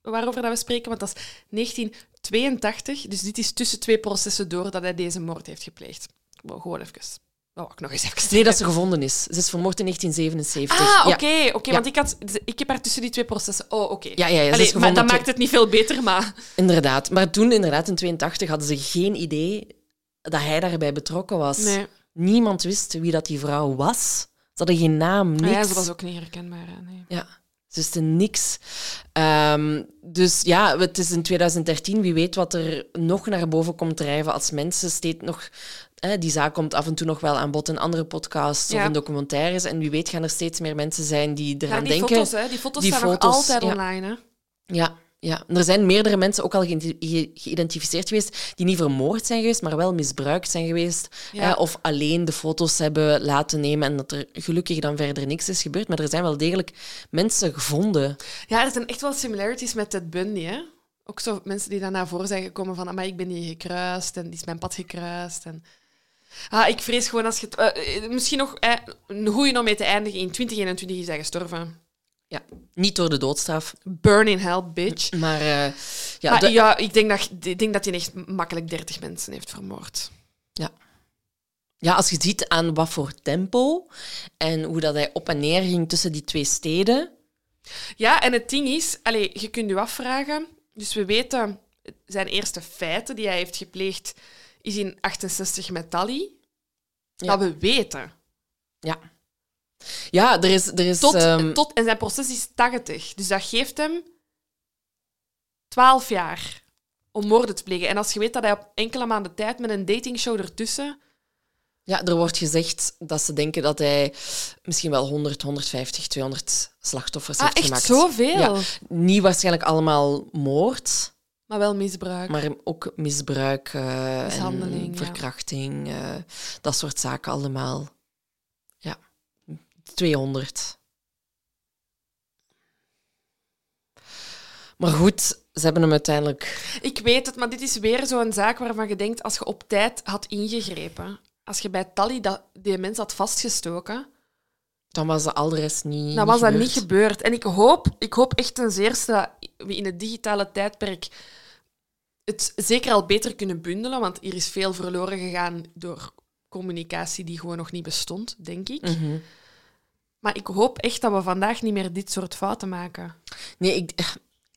waarover dat we spreken, want dat is 1982. Dus dit is tussen twee processen door dat hij deze moord heeft gepleegd. Gewoon even. Oh, ik nog eens even Nee, dat ze gevonden is. Ze is vermoord in 1977. Ah, oké. oké, Want ik, had, ik heb haar tussen die twee processen... Oh, oké. Ja, ja, ja Allee, maar dat maakt het niet veel beter, maar... Inderdaad. Maar toen, inderdaad, in 82 hadden ze geen idee dat hij daarbij betrokken was. Nee. Niemand wist wie dat die vrouw was. Ze hadden geen naam, niks. ja, ze was ook niet herkenbaar. Nee. Ja. Wisten niks. Um, dus ja, het is in 2013. Wie weet wat er nog naar boven komt drijven als mensen steeds nog die zaak komt af en toe nog wel aan bod in andere podcasts of in documentaires. En wie weet gaan er steeds meer mensen zijn die eraan ja, die denken. Foto's, hè? Die foto's die staan foto's, nog altijd online. Hè? Ja, ja, er zijn meerdere mensen ook al geïdentificeerd geweest die niet vermoord zijn geweest, maar wel misbruikt zijn geweest. of alleen de foto's hebben laten nemen en dat er gelukkig dan verder niks is gebeurd. Maar er zijn wel degelijk mensen gevonden. Ja, er zijn echt wel similarities met Ted Bundy, hè? Ook zo mensen die daarna voor zijn gekomen van, maar ik ben hier gekruist en die is mijn pad gekruist. En... Ah, ik vrees gewoon als je... Uh, misschien nog eh, een goede om mee te eindigen. In 2021 is hij gestorven. Ja, niet door de doodstraf. Burn in hell, bitch. Maar, uh, ja, maar ja, ik denk, dat, ik denk dat hij echt makkelijk 30 mensen heeft vermoord. Ja. Ja, als je ziet aan wat voor tempo en hoe dat hij op en neer ging tussen die twee steden. Ja, en het ding is, allez, je kunt je afvragen. Dus we weten zijn eerste feiten die hij heeft gepleegd is in 68 met Tally. Dat we weten. Ja. Ja, er is... Er is tot, ehm, tot, en zijn proces is 80. Dus dat geeft hem 12 jaar om moorden te plegen. En als je weet dat hij op enkele maanden tijd met een datingshow ertussen... Ja, er wordt gezegd dat ze denken dat hij misschien wel 100, 150, 200 slachtoffers ah, heeft echt gemaakt. zoveel? Ja, niet waarschijnlijk allemaal moord. Maar wel misbruik. Maar ook misbruik, uh, Mishandeling, verkrachting, uh, dat soort zaken allemaal. Ja, 200. Maar goed, ze hebben hem uiteindelijk. Ik weet het, maar dit is weer zo'n zaak waarvan je denkt: als je op tijd had ingegrepen, als je bij Tally dat, die mens had vastgestoken. Dan was dat al de rest niet. Dan was dat niet gebeurd. En ik hoop, ik hoop echt ten zeerste dat we in het digitale tijdperk het zeker al beter kunnen bundelen, want hier is veel verloren gegaan door communicatie die gewoon nog niet bestond, denk ik. Mhm. Maar ik hoop echt dat we vandaag niet meer dit soort fouten maken. Nee, ik,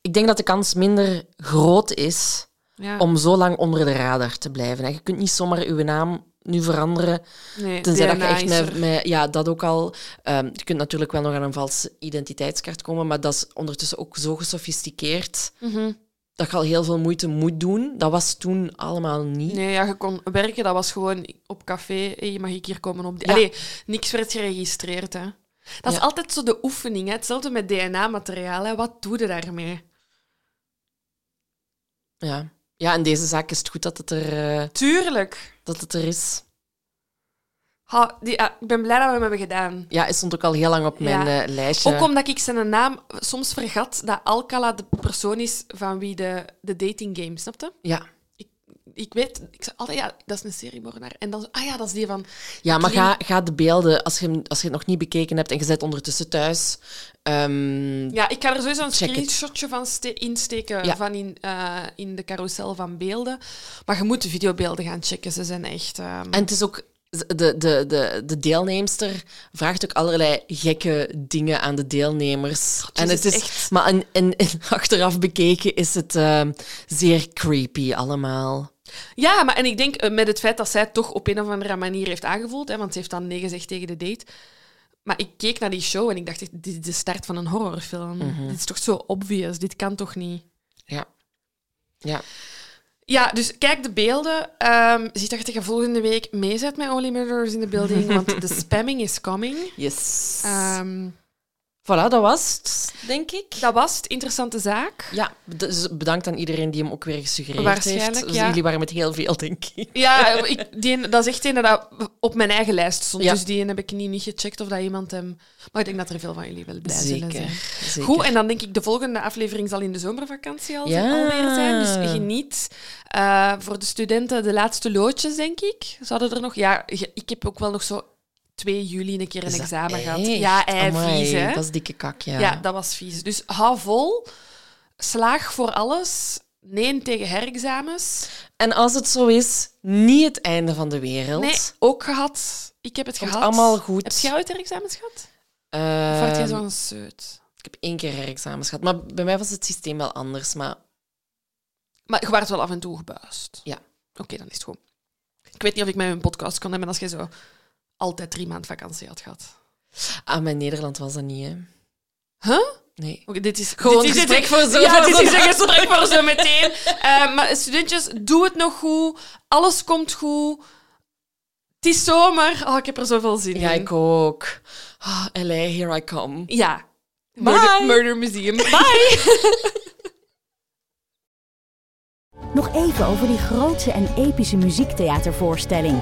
ik denk dat de kans minder groot is Ja. om zo lang onder de radar te blijven. Je kunt niet zomaar uw naam nu veranderen. nee, Tenzij dat je echt met, met- Ja, dat ook al. ehm, je kunt natuurlijk wel nog aan een valse identiteitskaart komen, maar dat is ondertussen ook zo gesofisticeerd Mhm. dat je al heel veel moeite moet doen. Dat was toen allemaal niet. Nee, ja, je kon werken, dat was gewoon op café. Hey, mag ik hier komen op? Ja. Allee, niks werd geregistreerd, hè. Dat is altijd zo de oefening, hè. Hetzelfde met DNA-materiaal. Wat doe je daarmee? Ja. ja, in deze zaak is het goed dat het er, eh, Tuurlijk. dat het er is. Ha, die, ah, ik ben blij dat we hem hebben gedaan. Ja, het stond ook al heel lang op mijn Ja. eh, lijstje. Ook omdat ik zijn naam soms vergat dat Alcala de persoon is van wie de, de dating game, snapte? Ja. Ik weet, ik zei altijd, ja, dat is een seriemoordenaar. En dan, ah ja, dat is die van... Ja, maar ga, ga de beelden, als je, als je het nog niet bekeken hebt en je zit ondertussen thuis. ehm, Ja, ik ga er sowieso een screenshotje van ste- insteken Ja. van in, eh, in de carousel van beelden. Maar je moet de videobeelden gaan checken, ze zijn echt... ehm, En het is ook. De, de, de, de deelnemster vraagt ook allerlei gekke dingen aan de deelnemers. en het is echt- Maar en, en, en achteraf bekeken is het ehm, zeer creepy allemaal. Ja, maar en ik denk eh, met het feit dat zij het toch op een of andere manier heeft aangevoeld, hè, want ze heeft dan nee gezegd tegen de date. Maar ik keek naar die show en ik dacht, dit is de start van een horrorfilm. Mhm. Dit is toch zo obvious, dit kan toch niet? Ja. Ja. Ja, dus kijk de beelden. Ehm zie dat je volgende week mee bent met Only Murders in the Building, want de spamming is coming. Yes. Ehm, voilà, dat was het, denk ik. dat was het. Interessante zaak. Ja, dus bedankt aan iedereen die hem ook weer gesuggereerd Waarschijnlijk, heeft. Dus ja. Jullie waren met heel veel, denk ik. Ja, ik, die, dat is echt een dat op mijn eigen lijst stond. Ja. Dus die heb ik niet, niet gecheckt of dat iemand hem... Maar ik denk dat er veel van jullie wel blij Zeker. zijn. zeker. Goed, en dan denk ik de volgende aflevering zal in de zomervakantie al, Ja. alweer zijn. Dus geniet. Eh, voor de studenten de laatste loodjes, denk ik. Zouden er nog... Ja, ik heb ook wel nog zo 2 juli een keer een examen gehad. echt? Ja, ei, Amai, vies, hè? Dat is dikke kak, ja. Ja. dat was vies. Dus hou vol. Slaag voor alles. Nee tegen herexamens. En als het zo is, niet het einde van de wereld. Nee, ook gehad. Ik heb het Komt gehad. allemaal goed. Heb jij ooit herexamens gehad? Ehm, Of had jij zo'n seut? Ik heb één keer herexamens gehad, maar bij mij was het systeem wel anders. Maar Maar je werd wel af en toe gebuist. Ja. Oké, dan is het goed. Ik weet niet of ik met mijn podcast kon hebben als je zo altijd drie maanden vakantie had gehad. aan mijn Nederland was dat niet, hè. Huh? Nee. Oké, dit is Gewoon dit is gesprek het- voor zo- Ja, voor dit zo- is een gesprek voor zo meteen. Eh, maar studentjes, doe het nog goed. Alles komt goed. Het is zomer. Oh, ik heb er zoveel zin Ja, in. ik ook. Ah, LA, here I come. Ja. Bye. Murder, Murder Museum. Bye. Nog even over die grootse en epische muziektheatervoorstelling.